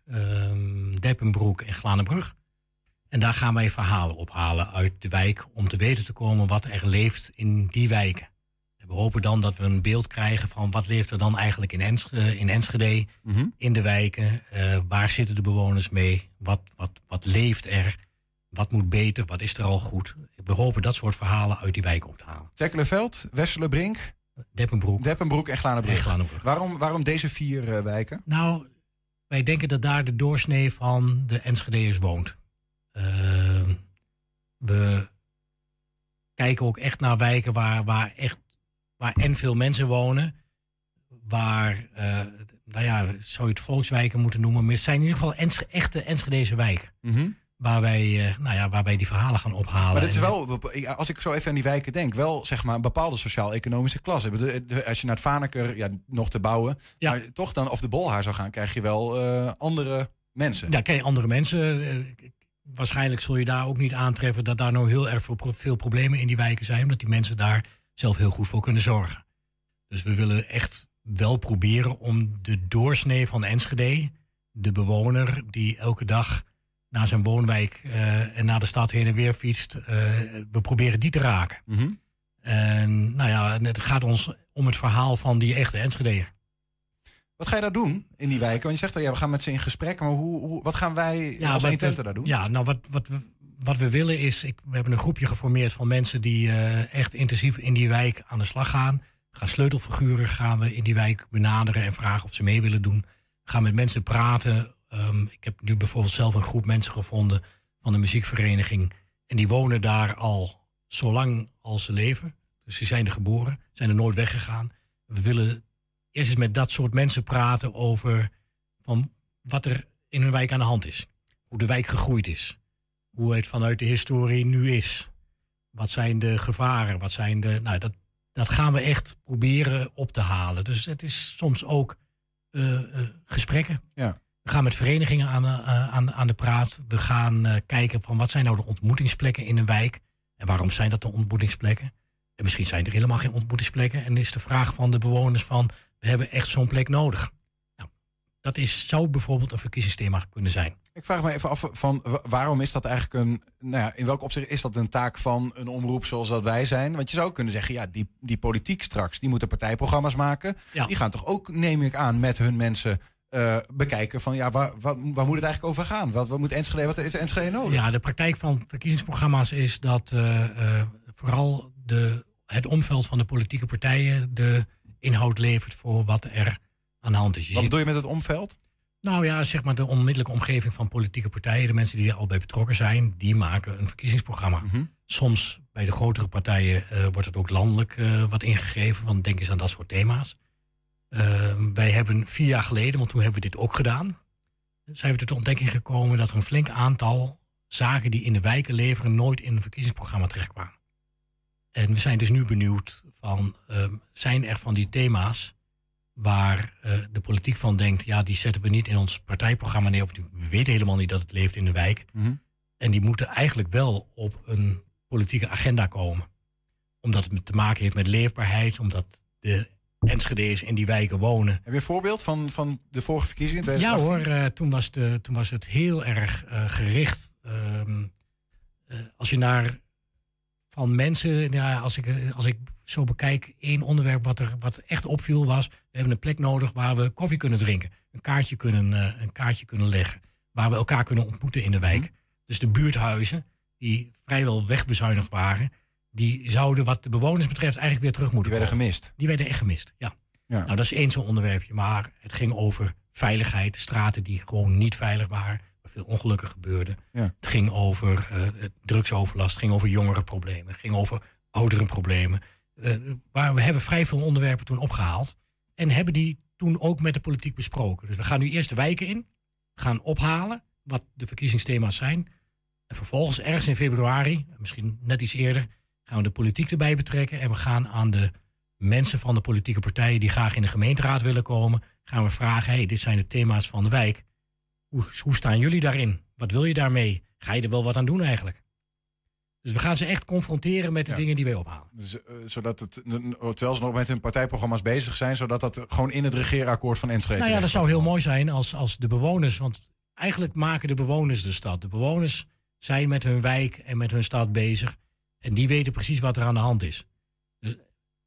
Deppenbroek en Glanenbrug. En daar gaan wij verhalen ophalen uit de wijk om te weten te komen wat er leeft in die wijken. We hopen dan dat we een beeld krijgen van wat leeft er dan eigenlijk in, Enschede, in, Enschede, mm -hmm. in de wijken. Uh, waar zitten de bewoners mee? Wat, wat, wat leeft er? Wat moet beter? Wat is er al goed? We hopen dat soort verhalen uit die wijken op te halen. Tekkelenveld, Westerlebrink, Deppenbroek, Deppenbroek en Glanenbrug. Waarom, waarom deze vier uh, wijken? Nou, wij denken dat daar de doorsnee van de Enschedeërs woont. Uh, we kijken ook echt naar wijken waar, waar echt waar en veel mensen wonen. Waar, uh, nou ja, zou je het volkswijken moeten noemen. Maar het zijn in ieder geval echte Enschedeze wijken. Mm -hmm. Waar wij, uh, nou ja, waar wij die verhalen gaan ophalen. Maar dit is wel, als ik zo even aan die wijken denk, wel zeg maar een bepaalde sociaal-economische klasse. Als je naar het Vaneker, ja, nog te bouwen, ja. maar toch dan, of de Bolhaar zou gaan, krijg je wel uh, andere mensen. Ja, je andere mensen. waarschijnlijk zul je daar ook niet aantreffen dat daar nou heel erg veel, veel problemen in die wijken zijn. Omdat die mensen daar zelf heel goed voor kunnen zorgen. Dus we willen echt wel proberen om de doorsnee van Enschede, de bewoner die elke dag naar zijn woonwijk uh, en naar de stad heen en weer fietst, uh, we proberen die te raken. Mm -hmm. En nou ja, het gaat ons om het verhaal van die echte Enschedeer. Wat ga je daar doen in die wijken? Want je zegt dat ja, we gaan met ze in gesprek, maar hoe, hoe wat gaan wij ja, als Twente daar doen? Ja, nou wat, wat we wat we willen is, ik, we hebben een groepje geformeerd van mensen die uh, echt intensief in die wijk aan de slag gaan. Gaan sleutelfiguren gaan we in die wijk benaderen en vragen of ze mee willen doen. Gaan met mensen praten. Um, ik heb nu bijvoorbeeld zelf een groep mensen gevonden van de muziekvereniging. En die wonen daar al zo lang als ze leven. Dus ze zijn er geboren, zijn er nooit weggegaan. We willen eerst eens met dat soort mensen praten over van wat er in hun wijk aan de hand is. Hoe de wijk gegroeid is hoe het vanuit de historie nu is. Wat zijn de gevaren? Wat zijn de. Nou, dat, dat gaan we echt proberen op te halen. Dus het is soms ook uh, uh, gesprekken. Ja. We gaan met verenigingen aan, uh, aan, aan de praat. We gaan kijken van wat zijn nou de ontmoetingsplekken in een wijk. En waarom zijn dat de ontmoetingsplekken? En misschien zijn er helemaal geen ontmoetingsplekken. En is de vraag van de bewoners van we hebben echt zo'n plek nodig. Nou, dat is, zou bijvoorbeeld een verkiezingsthema kunnen zijn. Ik vraag me even af van waarom is dat eigenlijk een. Nou ja, in welk opzicht is dat een taak van een omroep zoals dat wij zijn? Want je zou kunnen zeggen, ja, die, die politiek straks, die moeten partijprogramma's maken. Ja. Die gaan toch ook, neem ik aan, met hun mensen uh, bekijken van ja, waar, waar, waar, moet het eigenlijk over gaan? Wat, wat moet Enschede, wat is Enschede nodig? Ja, de praktijk van verkiezingsprogramma's is dat uh, uh, vooral de, het omveld van de politieke partijen de inhoud levert voor wat er aan de hand is. Je wat bedoel je met het omveld? Nou ja, zeg maar de onmiddellijke omgeving van politieke partijen, de mensen die er al bij betrokken zijn, die maken een verkiezingsprogramma. Mm -hmm. Soms bij de grotere partijen wordt het ook landelijk wat ingegeven, want denk eens aan dat soort thema's. Uh, wij hebben vier jaar geleden, want toen hebben we dit ook gedaan, zijn we tot de ontdekking gekomen dat er een flink aantal zaken die in de wijken leveren nooit in een verkiezingsprogramma terechtkwamen. En we zijn dus nu benieuwd van, zijn er van die thema's waar uh, de politiek van denkt, ja, die zetten we niet in ons partijprogramma neer, of we weten helemaal niet dat het leeft in de wijk. Mm -hmm. En die moeten eigenlijk wel op een politieke agenda komen. Omdat het te maken heeft met leefbaarheid, omdat de Enschede's in die wijken wonen. Heb je een voorbeeld van, van de vorige verkiezingen? Ja hoor, uh, toen, was de, toen was het heel erg uh, gericht. Uh, als je naar van mensen, ja, als ik, als ik zo bekijk, één onderwerp wat er wat echt opviel was, we hebben een plek nodig waar we koffie kunnen drinken, een kaartje kunnen, een kaartje kunnen leggen, waar we elkaar kunnen ontmoeten in de wijk. Mm. Dus de buurthuizen, die vrijwel wegbezuinigd waren, die zouden wat de bewoners betreft eigenlijk weer terug moeten Die werden komen. gemist? Die werden echt gemist, ja. ja. Nou, dat is één zo'n onderwerpje, maar het ging over veiligheid, straten die gewoon niet veilig waren, waar veel ongelukken gebeurden. Ja. Het ging over uh, drugsoverlast, het ging over jongerenproblemen, het ging over ouderenproblemen waar we hebben vrij veel onderwerpen toen opgehaald. En hebben die toen ook met de politiek besproken. Dus we gaan nu eerst de wijken in. Gaan ophalen wat de verkiezingsthema's zijn. En vervolgens ergens in februari, misschien net iets eerder, gaan we de politiek erbij betrekken. En we gaan aan de mensen van de politieke partijen die graag in de gemeenteraad willen komen, gaan we vragen: hey, dit zijn de thema's van de wijk. Hoe, hoe staan jullie daarin? Wat wil je daarmee? Ga je er wel wat aan doen eigenlijk? Dus we gaan ze echt confronteren met de dingen die wij ophalen. Dus, uh, zodat het, terwijl ze nog met hun partijprogramma's bezig zijn, zodat dat gewoon in het regeerakkoord van Enschede. Nou ja, dat zou heel mooi zijn als, als de bewoners, want eigenlijk maken de bewoners de stad. De bewoners zijn met hun wijk en met hun stad bezig. En die weten precies wat er aan de hand is. Dus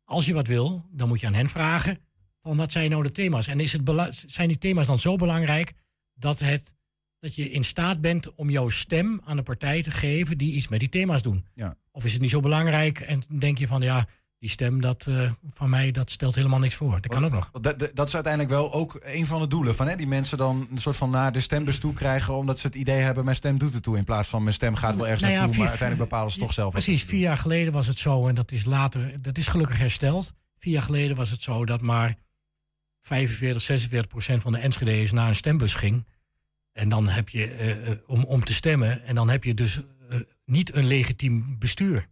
als je wat wil, dan moet je aan hen vragen van wat zijn nou de thema's. En is het zijn die thema's dan zo belangrijk dat, het, dat je in staat bent om jouw stem aan een partij te geven die iets met die thema's doen? Ja. Of is het niet zo belangrijk en denk je van ja, die stem dat, uh, van mij, dat stelt helemaal niks voor. Dat kan ook nog. Dat, dat is uiteindelijk wel ook een van de doelen van hè, die mensen dan een soort van naar de stembus toe krijgen, omdat ze het idee hebben, mijn stem doet het toe, in plaats van mijn stem gaat wel ergens nou ja, naartoe, maar uiteindelijk bepalen ze toch zelf. Precies, vier jaar geleden was het zo, en dat is later, dat is gelukkig hersteld. Vier jaar geleden was het zo dat maar 45, 46 procent van de Enschede's naar een stembus ging. En dan heb je, uh, om, om te stemmen, en dan heb je dus uh, niet een legitiem bestuur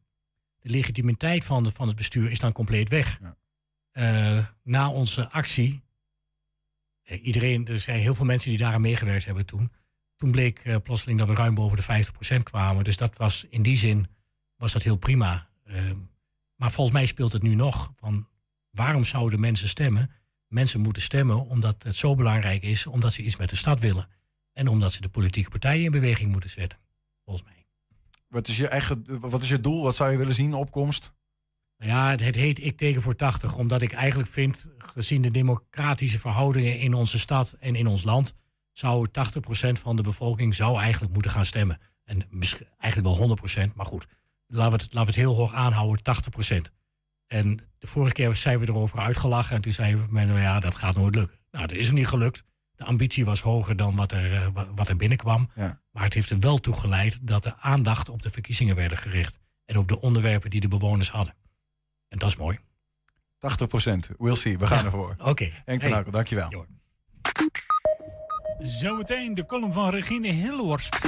de legitimiteit van, de, van het bestuur is dan compleet weg. Ja. Uh, na onze actie, eh, iedereen, er zijn heel veel mensen die daaraan meegewerkt hebben toen. Toen bleek uh, plotseling dat we ruim boven de 50% kwamen. Dus dat was in die zin was dat heel prima. maar volgens mij speelt het nu nog van waarom zouden mensen stemmen? Mensen moeten stemmen omdat het zo belangrijk is, omdat ze iets met de stad willen. En omdat ze de politieke partijen in beweging moeten zetten, volgens mij. Wat is je eigen, wat is je doel? Wat zou je willen zien, opkomst? Ja, het heet Ik tegen voor 80, omdat ik eigenlijk vind, gezien de democratische verhoudingen in onze stad en in ons land, zou 80% van de bevolking zou eigenlijk moeten gaan stemmen. En eigenlijk wel 100%, maar goed, laten we het, laten het heel hoog aanhouden, 80%. En de vorige keer zijn we erover uitgelachen en toen zeiden we, nou ja, dat gaat nooit lukken. Nou, dat is niet gelukt. De ambitie was hoger dan wat er, uh, wat er binnenkwam. Ja. Maar het heeft er wel toe geleid dat de aandacht op de verkiezingen werden gericht. En op de onderwerpen die de bewoners hadden. En dat is mooi. 80 procent. We'll see. We gaan ja. ervoor. Oké. Okay. Henk hey. dankjewel. Jo. Zometeen de column van Regine Hillhorst.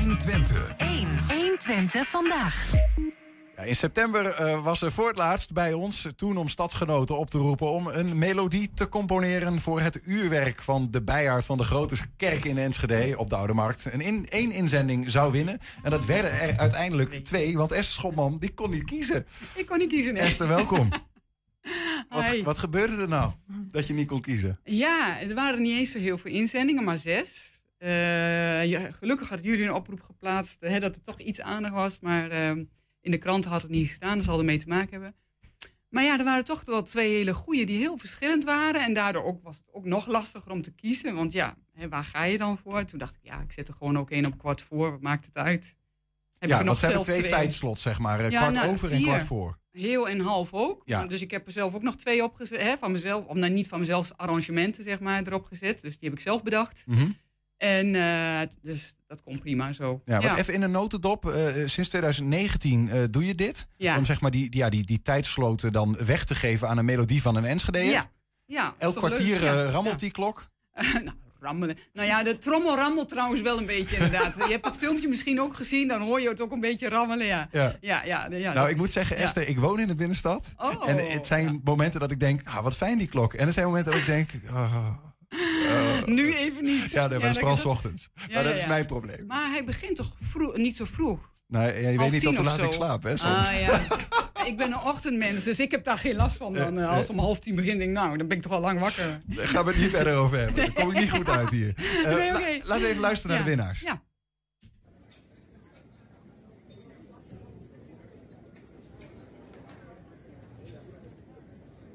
120. 1. 120 vandaag. Ja, in september uh, was er voor het laatst bij ons, toen om stadsgenoten op te roepen om een melodie te componeren voor het uurwerk van de bijaard van de Grote Kerk in Enschede op de Oude Markt. En in één inzending zou winnen. En dat werden er uiteindelijk twee, want Esther Schotman die kon niet kiezen. Ik kon niet kiezen, nee. Esther, welkom. wat, wat gebeurde er nou dat je niet kon kiezen? Ja, er waren niet eens zo heel veel inzendingen, maar zes. Uh, ja, gelukkig had jullie een oproep geplaatst hè, dat er toch iets aandacht was, maar... Uh, in de kranten had het niet gestaan, dat zal ermee te maken hebben. Maar ja, er waren toch wel twee hele goede die heel verschillend waren. En daardoor ook, was het ook nog lastiger om te kiezen. Want ja, hè, waar ga je dan voor? Toen dacht ik, ja, ik zet er gewoon ook één op kwart voor. Wat maakt het uit? Heb ja, want ze hebben twee, twee tijdslots, zeg maar. Eh, kwart nou, over en kwart voor. Heel en half ook. Ja. Dus ik heb er zelf ook nog twee opgezet. Hè, van mezelf, of nou, niet van mezelf, arrangementen zeg maar, erop gezet. Dus die heb ik zelf bedacht. Mm en uh, dus dat komt prima zo. Ja, ja. even in een notendop. Uh, sinds 2019 uh, doe je dit. Ja. Om zeg maar die, die, ja, die, die tijdsloten dan weg te geven aan een melodie van een Enschede. Ja. ja Elk kwartier rammelt die klok? nou, rammelen. Nou ja, de trommel rammelt trouwens wel een beetje inderdaad. je hebt het filmpje misschien ook gezien. Dan hoor je het ook een beetje rammelen. Ja. Ja. Ja, ja, ja, nou, ik moet zeggen, Esther, ik woon in de binnenstad. Oh, en het zijn momenten dat ik denk, ah, wat fijn die klok. En er zijn momenten dat ik denk... Oh, uh, nu even niet. Ja, dat is vooral ochtends. Maar dat is mijn probleem. Maar hij begint toch vroeg, niet zo vroeg? Nee, je weet niet tot hoe laat ik slaap, hè, soms. Ah, ja. ik ben een ochtendmens, dus ik heb daar geen last van. Dan, uh, als om half tien begint, denk ik, nou, dan ben ik toch al lang wakker. Daar gaan we het niet verder over hebben. Daar kom ik niet goed uit hier. Uh, nee, okay. la laten we even luisteren naar de winnaars. Ja.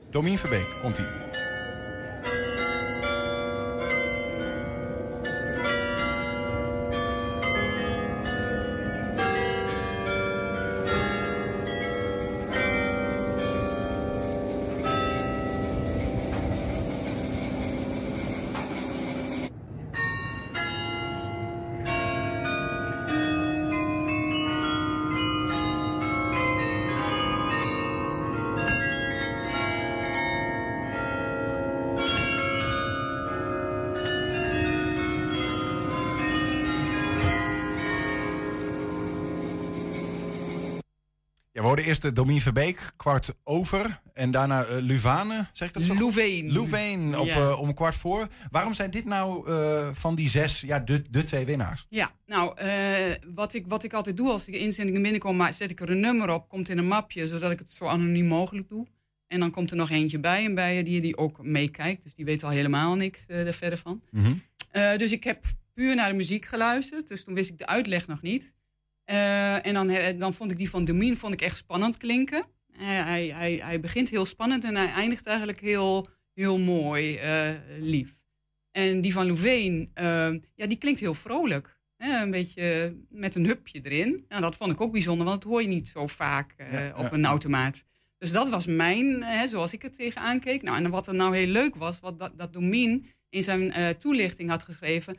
Domien Verbeek, komt-ie. Hoorden eerst de Domien Verbeek, kwart over. En daarna uh, Luvane, zeg ik dat zo Louvain. Louvain op, ja. om kwart voor. Waarom zijn dit nou van die zes ja, de, de twee winnaars? Ja, nou, wat, ik, wat ik altijd doe als de inzendingen binnenkomen... zet ik er een nummer op, komt in een mapje... zodat ik het zo anoniem mogelijk doe. En dan komt er nog eentje bij en bij die, die ook meekijkt. Dus die weet al helemaal niks er verder van. Mm dus ik heb puur naar de muziek geluisterd. Dus toen wist ik de uitleg nog niet. Uh, en dan, dan vond ik die van Domien vond ik echt spannend klinken. Hij, hij, hij, hij, begint heel spannend en hij eindigt eigenlijk heel, heel mooi, uh, lief. En die van Louvain, uh, ja, die klinkt heel vrolijk. Hè? Een beetje met een hupje erin. Nou, dat vond ik ook bijzonder, want dat hoor je niet zo vaak ja, op een automaat. Dus dat was mijn, hè, zoals ik het tegenaan keek. Nou, en wat er nou heel leuk was, wat dat, dat Domien in zijn toelichting had geschreven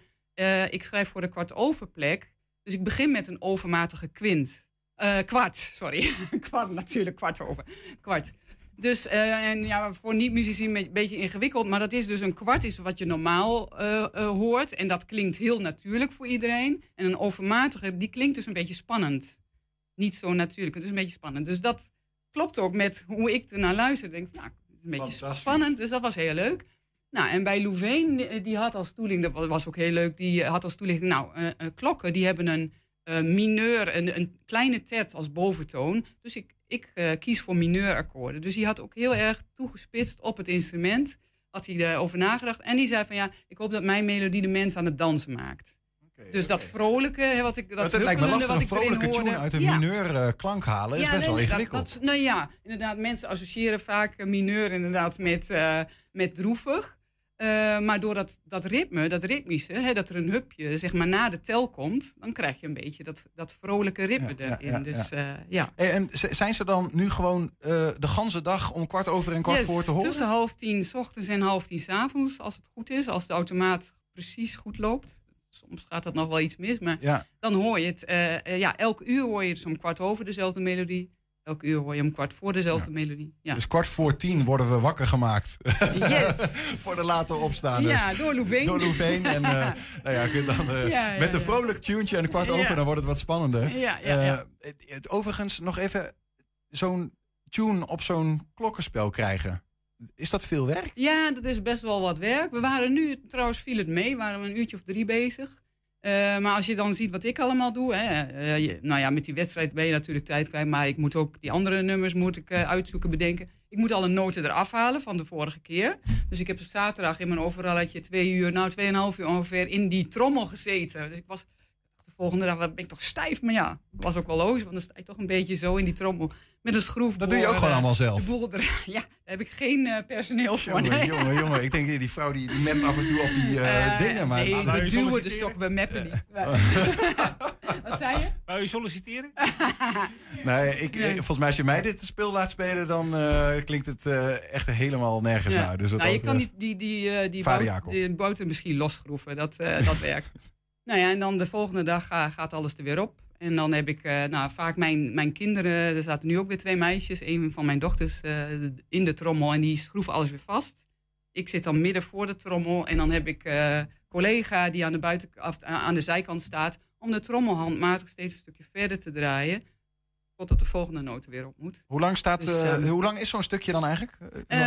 ik schrijf voor de kwart overplek. Dus ik begin met een overmatige kwint. Uh, kwart, sorry. kwart natuurlijk, kwart over. Kwart. Dus, uh, en ja, voor niet-muzici een beetje ingewikkeld. Maar dat is dus een kwart is wat je normaal hoort. En dat klinkt heel natuurlijk voor iedereen. En een overmatige, die klinkt dus een beetje spannend. Niet zo natuurlijk, het is een beetje spannend. Dus dat klopt ook met hoe ik ernaar luister. Ik denk, ja, het is een beetje spannend. Dus dat was heel leuk. Nou, en bij Louvain, die had als toelichting, dat was ook heel leuk, die had als toelichting, nou, uh, uh, klokken, die hebben een uh, mineur, een, een, kleine tet als boventoon. Dus ik, ik kies voor mineurakkoorden. Dus die had ook heel erg toegespitst op het instrument, had hij erover nagedacht. En die zei van, ja, ik hoop dat mijn melodie de mensen aan het dansen maakt. Okay, dus okay. dat vrolijke, hè, wat ik dat, dat lijkt me lastig, een vrolijke tune uit een ja. mineur klank halen, is ja, best nee, wel ingewikkeld. Dat, dat, nou ja, inderdaad, mensen associëren vaak mineur inderdaad met, met droevig. Uh, maar door dat, dat ritme, dat ritmische, hè, dat er een hupje zeg maar, na de tel komt, dan krijg je een beetje dat, dat vrolijke ritme ja, erin. Ja, ja, dus, uh, ja. En zijn ze dan nu gewoon uh, de ganse dag om kwart over en kwart yes, voor te horen? Tussen half tien s ochtends en half tien s avonds, als het goed is, als de automaat precies goed loopt. Soms gaat dat nog wel iets mis, maar dan hoor je het. ja, elk uur hoor je dus om kwart over dezelfde melodie. Elke uur hoor je hem kwart voor dezelfde ja. melodie. Ja. Dus kwart voor tien worden we wakker gemaakt. Yes. voor de later opstaanders. Ja, door Louvain. Door Louvain. en uh, nou ja, dan, uh, ja, met een vrolijk tuentje en een kwart over, dan wordt het wat spannender. Ja, ja. Uh, het, overigens nog even zo'n tune op zo'n klokkenspel krijgen. Is dat veel werk? Ja, dat is best wel wat werk. We waren nu, trouwens viel het mee, waren we een uurtje of drie bezig. Uh, maar als je dan ziet wat ik allemaal doe, hè, je, nou ja, met die wedstrijd ben je natuurlijk tijd kwijt, maar ik moet ook die andere nummers moet ik, uh, uitzoeken, bedenken. Ik moet alle noten eraf halen van de vorige keer. Dus ik heb zaterdag in mijn overalletje twee uur, nou tweeënhalf uur ongeveer, in die trommel gezeten. Dus ik was de volgende dag ben ik toch stijf, maar ja, was ook wel logisch, want dan sta je toch een beetje zo in die trommel met een schroef. Dat doe je ook gewoon allemaal zelf. Er, ja, daar heb ik geen uh, personeel voor. Jongen, nee. jongen, jongen. Ik denk die vrouw die mapt af en toe op die uh, uh, dingen. Maar nee, we duwen de sok, we mappen niet. Wat zei je? Wou je solliciteren? nee, ik, nee. volgens mij als je mij dit speel laat spelen, dan klinkt het echt helemaal nergens ja. naar. Dus nou, je kan die, die, die, die, bout, die bouten misschien losgroeven. Dat, dat werkt. nou ja, en dan de volgende dag gaat alles er weer op. En dan heb ik uh, nou, vaak mijn, mijn kinderen, er zaten nu ook weer twee meisjes, een van mijn dochters uh, in de trommel en die schroeven alles weer vast. Ik zit dan midden voor de trommel en dan heb ik uh, collega die aan de, buitenkant, aan de zijkant staat om de trommel handmatig steeds een stukje verder te draaien. Totdat de volgende noot weer op moet. Hoe lang, staat, dus, um, hoe lang is zo'n stukje dan eigenlijk?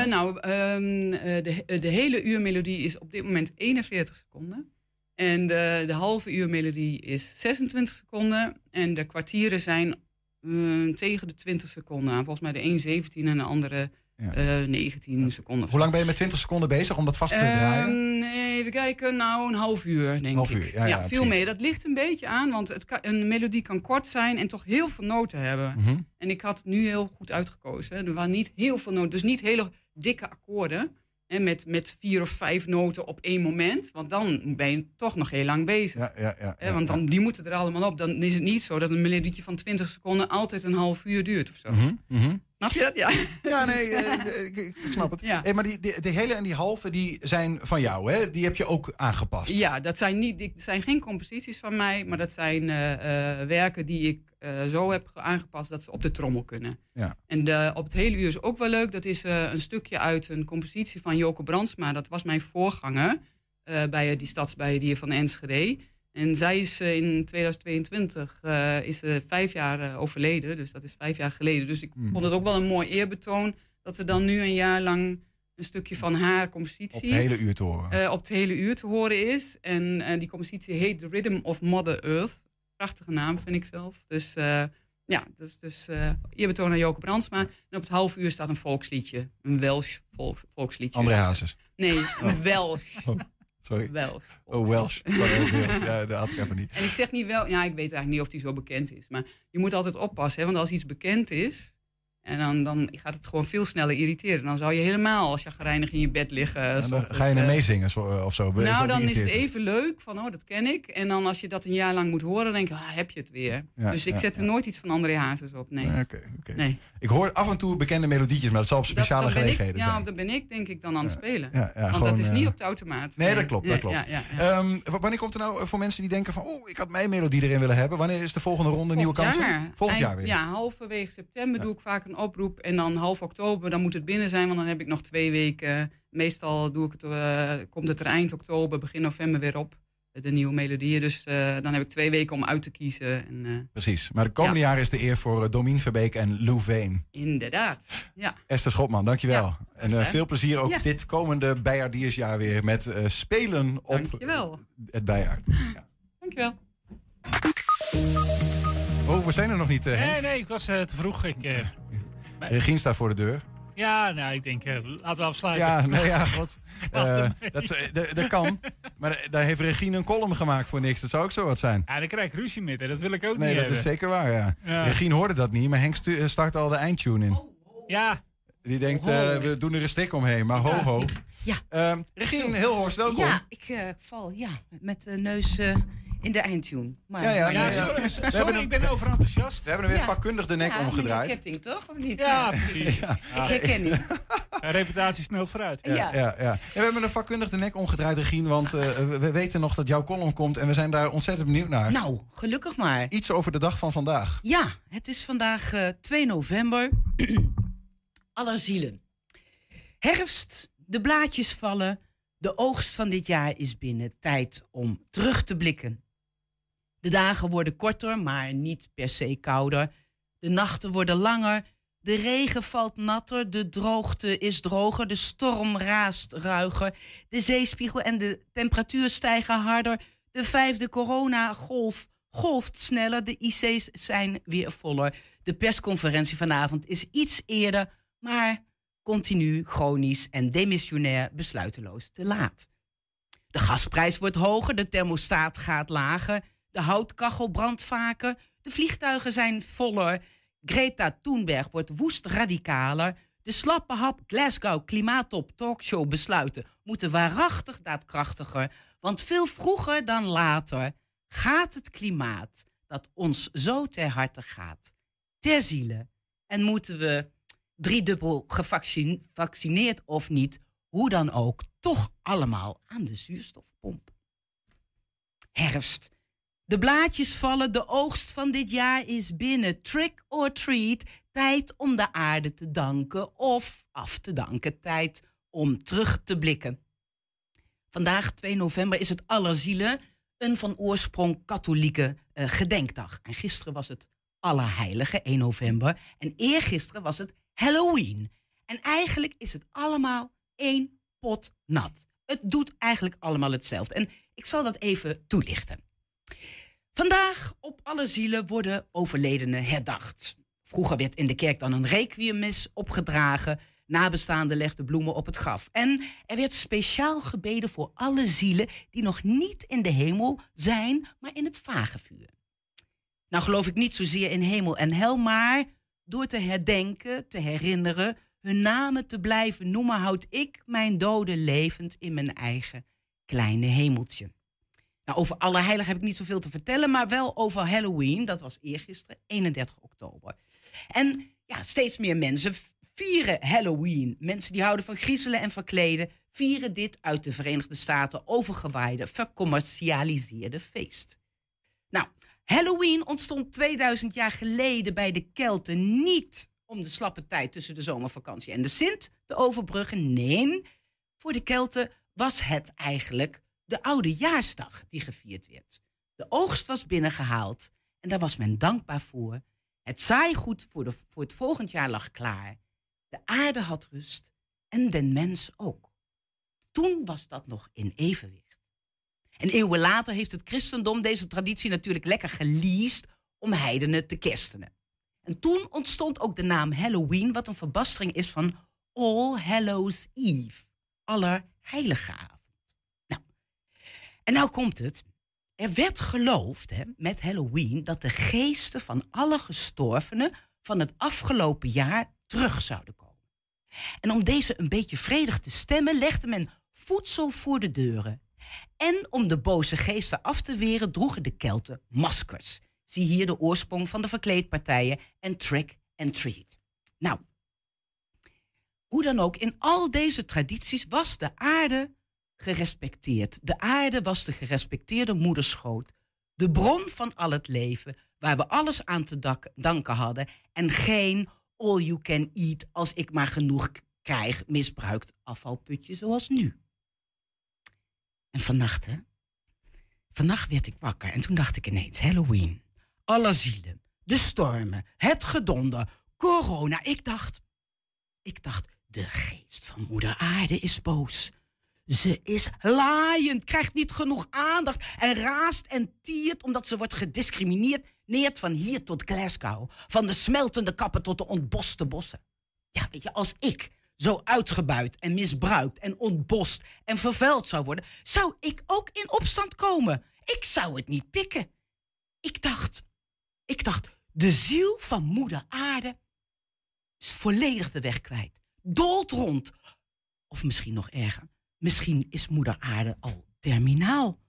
nou, um, de, de hele uurmelodie is op dit moment 41 seconden. En de, de halve uur melodie is 26 seconden. En de kwartieren zijn um, tegen de 20 seconden aan. Volgens mij de 1,17 en de andere ja. uh, 19 seconden. Hoe lang ben je met 20 seconden bezig om dat vast te um, draaien? Even kijken, nou een half uur denk half ik. Uur, ja, ja, veel meer. Dat ligt een beetje aan, want het kan, een melodie kan kort zijn en toch heel veel noten hebben. Mm -hmm. En ik had nu heel goed uitgekozen. Er waren niet heel veel noten, dus niet hele dikke akkoorden. Met, met vier of vijf noten op één moment. Want dan ben je toch nog heel lang bezig. Ja, ja, ja, want dan, die moeten er allemaal op. Dan is het niet zo dat een melodietje van 20 seconden altijd een half uur duurt of zo. Mm -hmm, mm -hmm. Snap je dat? Ja, ja nee, uh, ik, ik, snap het. Ja. Hey, maar die, die, de hele en die halve die zijn van jou, hè? Die heb je ook aangepast. Ja, dat zijn, niet, dat zijn geen composities van mij, maar dat zijn uh, uh, werken die ik zo heb aangepast dat ze op de trommel kunnen. Ja. En de, op het hele uur is ook wel leuk. Dat is een stukje uit een compositie van Joko Brandsma. Dat was mijn voorganger bij die stadsbijendier van Enschede. En zij is in 2022 is vijf jaar overleden. Dus dat is vijf jaar geleden. Dus ik Hmm. vond het ook wel een mooi eerbetoon dat er dan nu een jaar lang een stukje van haar compositie. Op het hele uur te horen. eh, op het hele uur te horen is. En eh, die compositie heet The Rhythm of Mother Earth. Prachtige naam, vind ik zelf. Dus eh, ja, dat is dus eerbetoon aan Joke Brandsma. En op het half uur staat een volksliedje. Een Welsh volks, volksliedje. André Hazes. Nee, een Welsh. Sorry. Welsh. Oh, Welsh. Ja, dat had ik even niet. En ik zeg niet wel, ja, ik weet eigenlijk niet of die zo bekend is. Maar je moet altijd oppassen, hè, want als iets bekend is, en dan, dan gaat het gewoon veel sneller irriteren. Dan zou je helemaal als je gereinig in je bed liggen. En dan ga je er meezingen zo, of zo. Nou, dan is het even leuk van, oh, dat ken ik. En dan als je dat een jaar lang moet horen, dan denk je, ah, heb je het weer. Ja, dus ik ja, zet er nooit iets van André Hazes op, nee. Oké, okay, okay. nee. Ik hoor af en toe bekende melodietjes, maar dat zal op speciale dat, dat gelegenheden ik, zijn. Ja, dat ben ik denk ik dan aan het spelen. Want gewoon, dat is niet uh, op de automaat. Nee, dat klopt, dat klopt. Um, wanneer komt er nou voor mensen die denken van, oh, ik had mijn melodie erin willen hebben. Wanneer is de volgende ronde nieuwe kansen? Jaar. Volgend jaar weer. Ja, halverwege september doe ik vaak een oproep. En dan half oktober, dan moet het binnen zijn, want dan heb ik nog twee weken. Meestal doe ik het, uh, komt het er eind oktober, begin november weer op. De nieuwe melodieën. Dus uh, dan heb ik twee weken om uit te kiezen. En, uh, Precies. Maar de komende ja. jaar is de eer voor uh, Domien Verbeek en Lou Veen. Inderdaad. Ja. Esther Schotman, dankjewel. Ja. En uh, veel plezier ook ja. dit komende Bijjaardiersjaar weer met spelen op dankjewel. het Bijaard. Ja. Dankjewel. Oh, we zijn er nog niet. Uh, nee, nee, ik was te vroeg. Ik, Regine staat voor de deur. Ja, nou, ik denk, uh, laten we afsluiten. Ja, nee, ja, god. Uh, dat, dat kan. Maar daar heeft Regine een column gemaakt voor niks. Dat zou ook zo wat zijn. Ja, daar krijg ik ruzie met. Hè. Dat wil ik ook nee, niet dat hebben. is zeker waar, ja. Ja. Regine hoorde dat niet, maar Henk start al de eindtune in. Ja. Die denkt, uh, we doen er een stik omheen, maar ho, ho. Ja. Uh, Regine Hilhorst, welkom. Ja, ik uh, val ja, met de neus in de eindtune. Maar, ja, ja, ja, ja, sorry, sorry, sorry ik ben overenthousiast. We hebben er weer ja. vakkundig de nek ja, omgedraaid. ketting, toch? Of niet? Ja, precies. Ja. Ik herken niet. reputatie snelt vooruit. Ja, ja. Ja, ja. we hebben een vakkundig de nek omgedraaid, Regine. Want uh, we weten nog dat jouw column komt. En we zijn daar ontzettend benieuwd naar. Nou, gelukkig maar. Iets over de dag van vandaag. Ja, het is vandaag uh, 2 november. Allerzielen. Herfst, de blaadjes vallen. De oogst van dit jaar is binnen. Tijd om terug te blikken. De dagen worden korter, maar niet per se kouder. De nachten worden langer. De regen valt natter. De droogte is droger. De storm raast ruiger. De zeespiegel en de temperatuur stijgen harder. De vijfde coronagolf golft sneller. De IC's zijn weer voller. De persconferentie vanavond is iets eerder, maar continu, chronisch en demissionair besluiteloos te laat. De gasprijs wordt hoger, de thermostaat gaat lager, de houtkachel brandt vaker, de vliegtuigen zijn voller, Greta Thunberg wordt woest radicaler, de slappe hap Glasgow klimaattop talkshow besluiten moeten waarachtig daadkrachtiger, want veel vroeger dan later gaat het klimaat dat ons zo ter harte gaat, ter ziele en moeten we driedubbel gevaccineerd of niet, hoe dan ook, toch allemaal aan de zuurstofpomp. Herfst. De blaadjes vallen, de oogst van dit jaar is binnen. Trick or treat, tijd om de aarde te danken of af te danken. Tijd om terug te blikken. Vandaag, 2 november, is het Allerzielen, een van oorsprong katholieke uh, gedenkdag. En gisteren was het Allerheilige, 1 november. En eergisteren was het Halloween. En eigenlijk is het allemaal één pot nat. Het doet eigenlijk allemaal hetzelfde. En ik zal dat even toelichten. Vandaag op alle zielen worden overledenen herdacht. Vroeger werd in de kerk dan een requiemmis opgedragen. Nabestaanden legden bloemen op het graf. En er werd speciaal gebeden voor alle zielen die nog niet in de hemel zijn, maar in het vagevuur. Nou geloof ik niet zozeer in hemel en hel, maar door te herdenken, te herinneren, hun namen te blijven noemen, houd ik mijn doden levend in mijn eigen kleine hemeltje. Nou, over Allerheilig heb ik niet zoveel te vertellen, maar wel over Halloween. Dat was eergisteren, 31 oktober. En ja, steeds meer mensen vieren Halloween. Mensen die houden van griezelen en verkleden, vieren dit uit de Verenigde Staten overgewaaide, vercommercialiseerde feest. Nou, Halloween ontstond 2000 jaar geleden bij de Kelten niet om de slappe tijd tussen de zomervakantie en de Sint te overbruggen. Nee, voor de Kelten was het eigenlijk de oude jaarsdag die gevierd werd. De oogst was binnengehaald en daar was men dankbaar voor. Het zaaigoed voor, de, voor het volgend jaar lag klaar. De aarde had rust en den mens ook. Toen was dat nog in evenwicht. En eeuwen later heeft het christendom deze traditie natuurlijk lekker geleased om heidenen te kerstenen. En toen ontstond ook de naam Halloween, wat een verbastering is van All Hallows Eve, Allerheiligenavond. Nou, en nou komt het. Er werd geloofd hè, met Halloween dat de geesten van alle gestorvenen van het afgelopen jaar terug zouden komen. En om deze een beetje vredig te stemmen, legde men voedsel voor de deuren. En om de boze geesten af te weren, droegen de Kelten maskers. Zie hier de oorsprong van de verkleedpartijen en trick and treat. Nou, hoe dan ook, in al deze tradities was de aarde gerespecteerd. De aarde was de gerespecteerde moederschoot. De bron van al het leven, waar we alles aan te danken hadden. En geen all you can eat als ik maar genoeg krijg, misbruikt afvalputje zoals nu. En vannacht, hè? Vannacht werd ik wakker en toen dacht ik ineens, Halloween, alle zielen, de stormen, het gedonder, corona. Ik dacht, ik dacht, de geest van moeder aarde is boos. Ze is laaiend, krijgt niet genoeg aandacht en raast en tiert omdat ze wordt gediscrimineerd. Neert van hier tot Glasgow, van de smeltende kappen tot de ontboste bossen. Ja, weet je, als ik zo uitgebuit en misbruikt en ontbost en vervuild zou worden, zou ik ook in opstand komen. Ik zou het niet pikken. Ik dacht, ik dacht, de ziel van moeder aarde is volledig de weg kwijt. Dolt rond. Of misschien nog erger, misschien is moeder aarde al terminaal.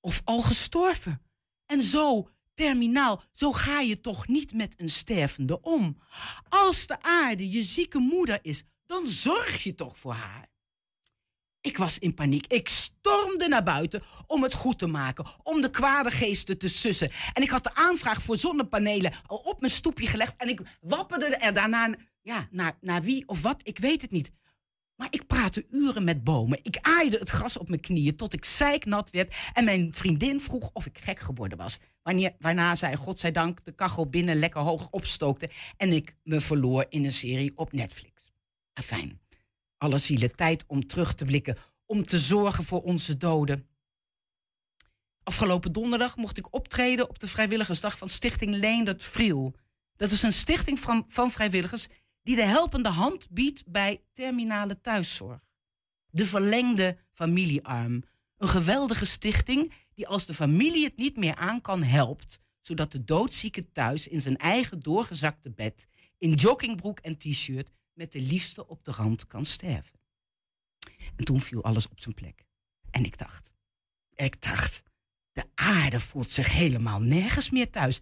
Of al gestorven. En zo terminaal, zo ga je toch niet met een stervende om. Als de aarde je zieke moeder is, dan zorg je toch voor haar. Ik was in paniek. Ik stormde naar buiten om het goed te maken, om de kwade geesten te sussen. En ik had de aanvraag voor zonnepanelen al op mijn stoepje gelegd en ik wapperde er daarna, ja, naar, naar wie of wat, ik weet het niet. Maar ik praatte uren met bomen. Ik aaide het gras op mijn knieën tot ik zeiknat werd en mijn vriendin vroeg of ik gek geworden was. Wanneer, waarna zij, godzijdank, de kachel binnen lekker hoog opstookte en ik me verloor in een serie op Netflix. Afijn alle zielen tijd om terug te blikken, om te zorgen voor onze doden. Afgelopen donderdag mocht ik optreden op de vrijwilligersdag van Stichting Leendert Friel. Dat is een stichting van, van vrijwilligers die de helpende hand biedt bij terminale thuiszorg. De verlengde familiearm. Een geweldige stichting die als de familie het niet meer aan kan helpt, zodat de doodzieke thuis in zijn eigen doorgezakte bed, in joggingbroek en t-shirt, met de liefste op de rand kan sterven. En toen viel alles op zijn plek. En ik dacht, ik dacht, de aarde voelt zich helemaal nergens meer thuis.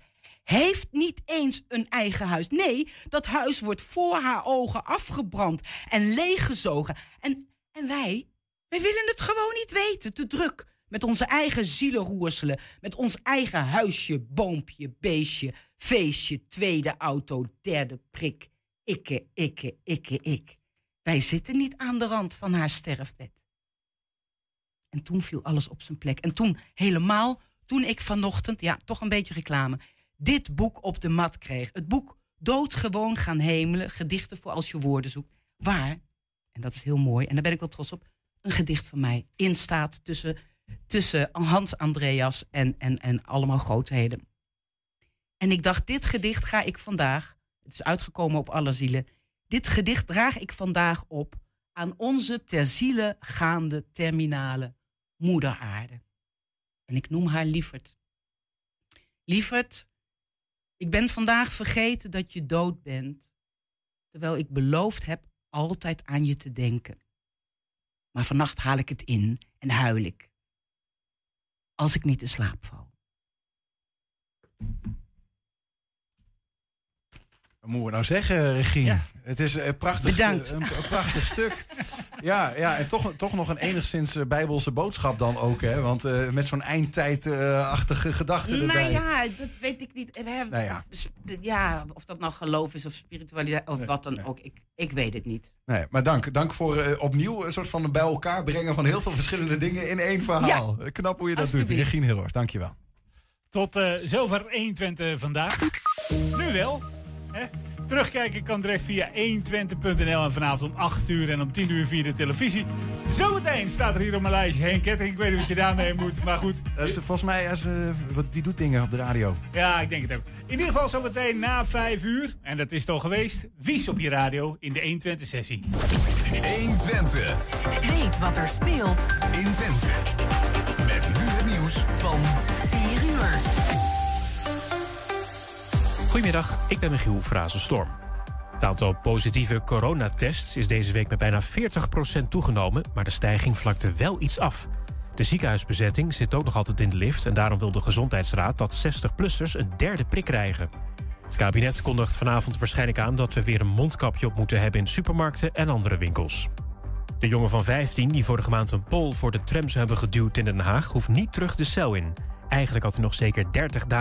Heeft niet eens een eigen huis. Nee, dat huis wordt voor haar ogen afgebrand en leeggezogen. En, en wij, wij willen het gewoon niet weten, te druk. Met onze eigen zielenroerselen, met ons eigen huisje, boompje, beestje, feestje, tweede auto, derde prik. Ikke, ikke, ikke, ik. Wij zitten niet aan de rand van haar sterfbed. En toen viel alles op zijn plek. En toen helemaal, toen ik vanochtend, ja, toch een beetje reclame, dit boek op de mat kreeg. Het boek Doodgewoon gaan hemelen, gedichten voor als je woorden zoekt. Waar, en dat is heel mooi, en daar ben ik wel trots op, een gedicht van mij in staat tussen, tussen Hans Andreas en, en, en allemaal grootheden. En ik dacht, dit gedicht ga ik vandaag het is uitgekomen op alle zielen. Dit gedicht draag ik vandaag op aan onze ter ziele gaande terminale moeder aarde. En ik noem haar Lieverd. Lieverd, ik ben vandaag vergeten dat je dood bent, terwijl ik beloofd heb altijd aan je te denken. Maar vannacht haal ik het in en huil ik, als ik niet in slaap val. Wat moeten we nou zeggen, Regine? Het is een prachtig, Bedankt. Een, een prachtig stuk. Ja, ja, en toch, toch nog een enigszins eh, bijbelse boodschap dan ook. Hè? Want uh, met zo'n eindtijdachtige gedachte nou erbij. Nou ja, dat weet ik niet. We hebben, nou ja. ja. of dat nou geloof is of spiritualiteit of wat dan ook. Ik, ik weet het niet. Nee, maar dank. Dank voor uh, opnieuw een soort van bij elkaar brengen van heel veel verschillende dingen in één verhaal. Ja. Knap hoe je dat doet. Regine Hilhorst, dank je wel. Tot uh, zover 120 vandaag. Nu wel. Hè? Terugkijken kan direct via 120.nl en vanavond om 8 uur en om 10 uur via de televisie. Zometeen staat er hier op mijn lijstje Henk Ketting. Ik weet niet wat je daarmee moet, maar goed. Dat is volgens mij, als, uh, wat, die doet dingen op de radio. Ja, ik denk het ook. In ieder geval zometeen na 5 uur, en dat is het al geweest, Wies op je radio in de 120-sessie. 120. Weet wat er speelt in Twente. Met nu het nieuws van 4 uur. Goedemiddag, ik ben Michiel Frazenstorm. Het aantal positieve coronatests is deze week met bijna 40% toegenomen, maar de stijging vlakte wel iets af. De ziekenhuisbezetting zit ook nog altijd in de lift en daarom wil de Gezondheidsraad dat 60-plussers een derde prik krijgen. Het kabinet kondigt vanavond waarschijnlijk aan dat we weer een mondkapje op moeten hebben in supermarkten en andere winkels. De jongen van 15 die vorige maand een pol voor de tram zou hebben geduwd in Den Haag hoeft niet terug de cel in. Eigenlijk had hij nog zeker 30 dagen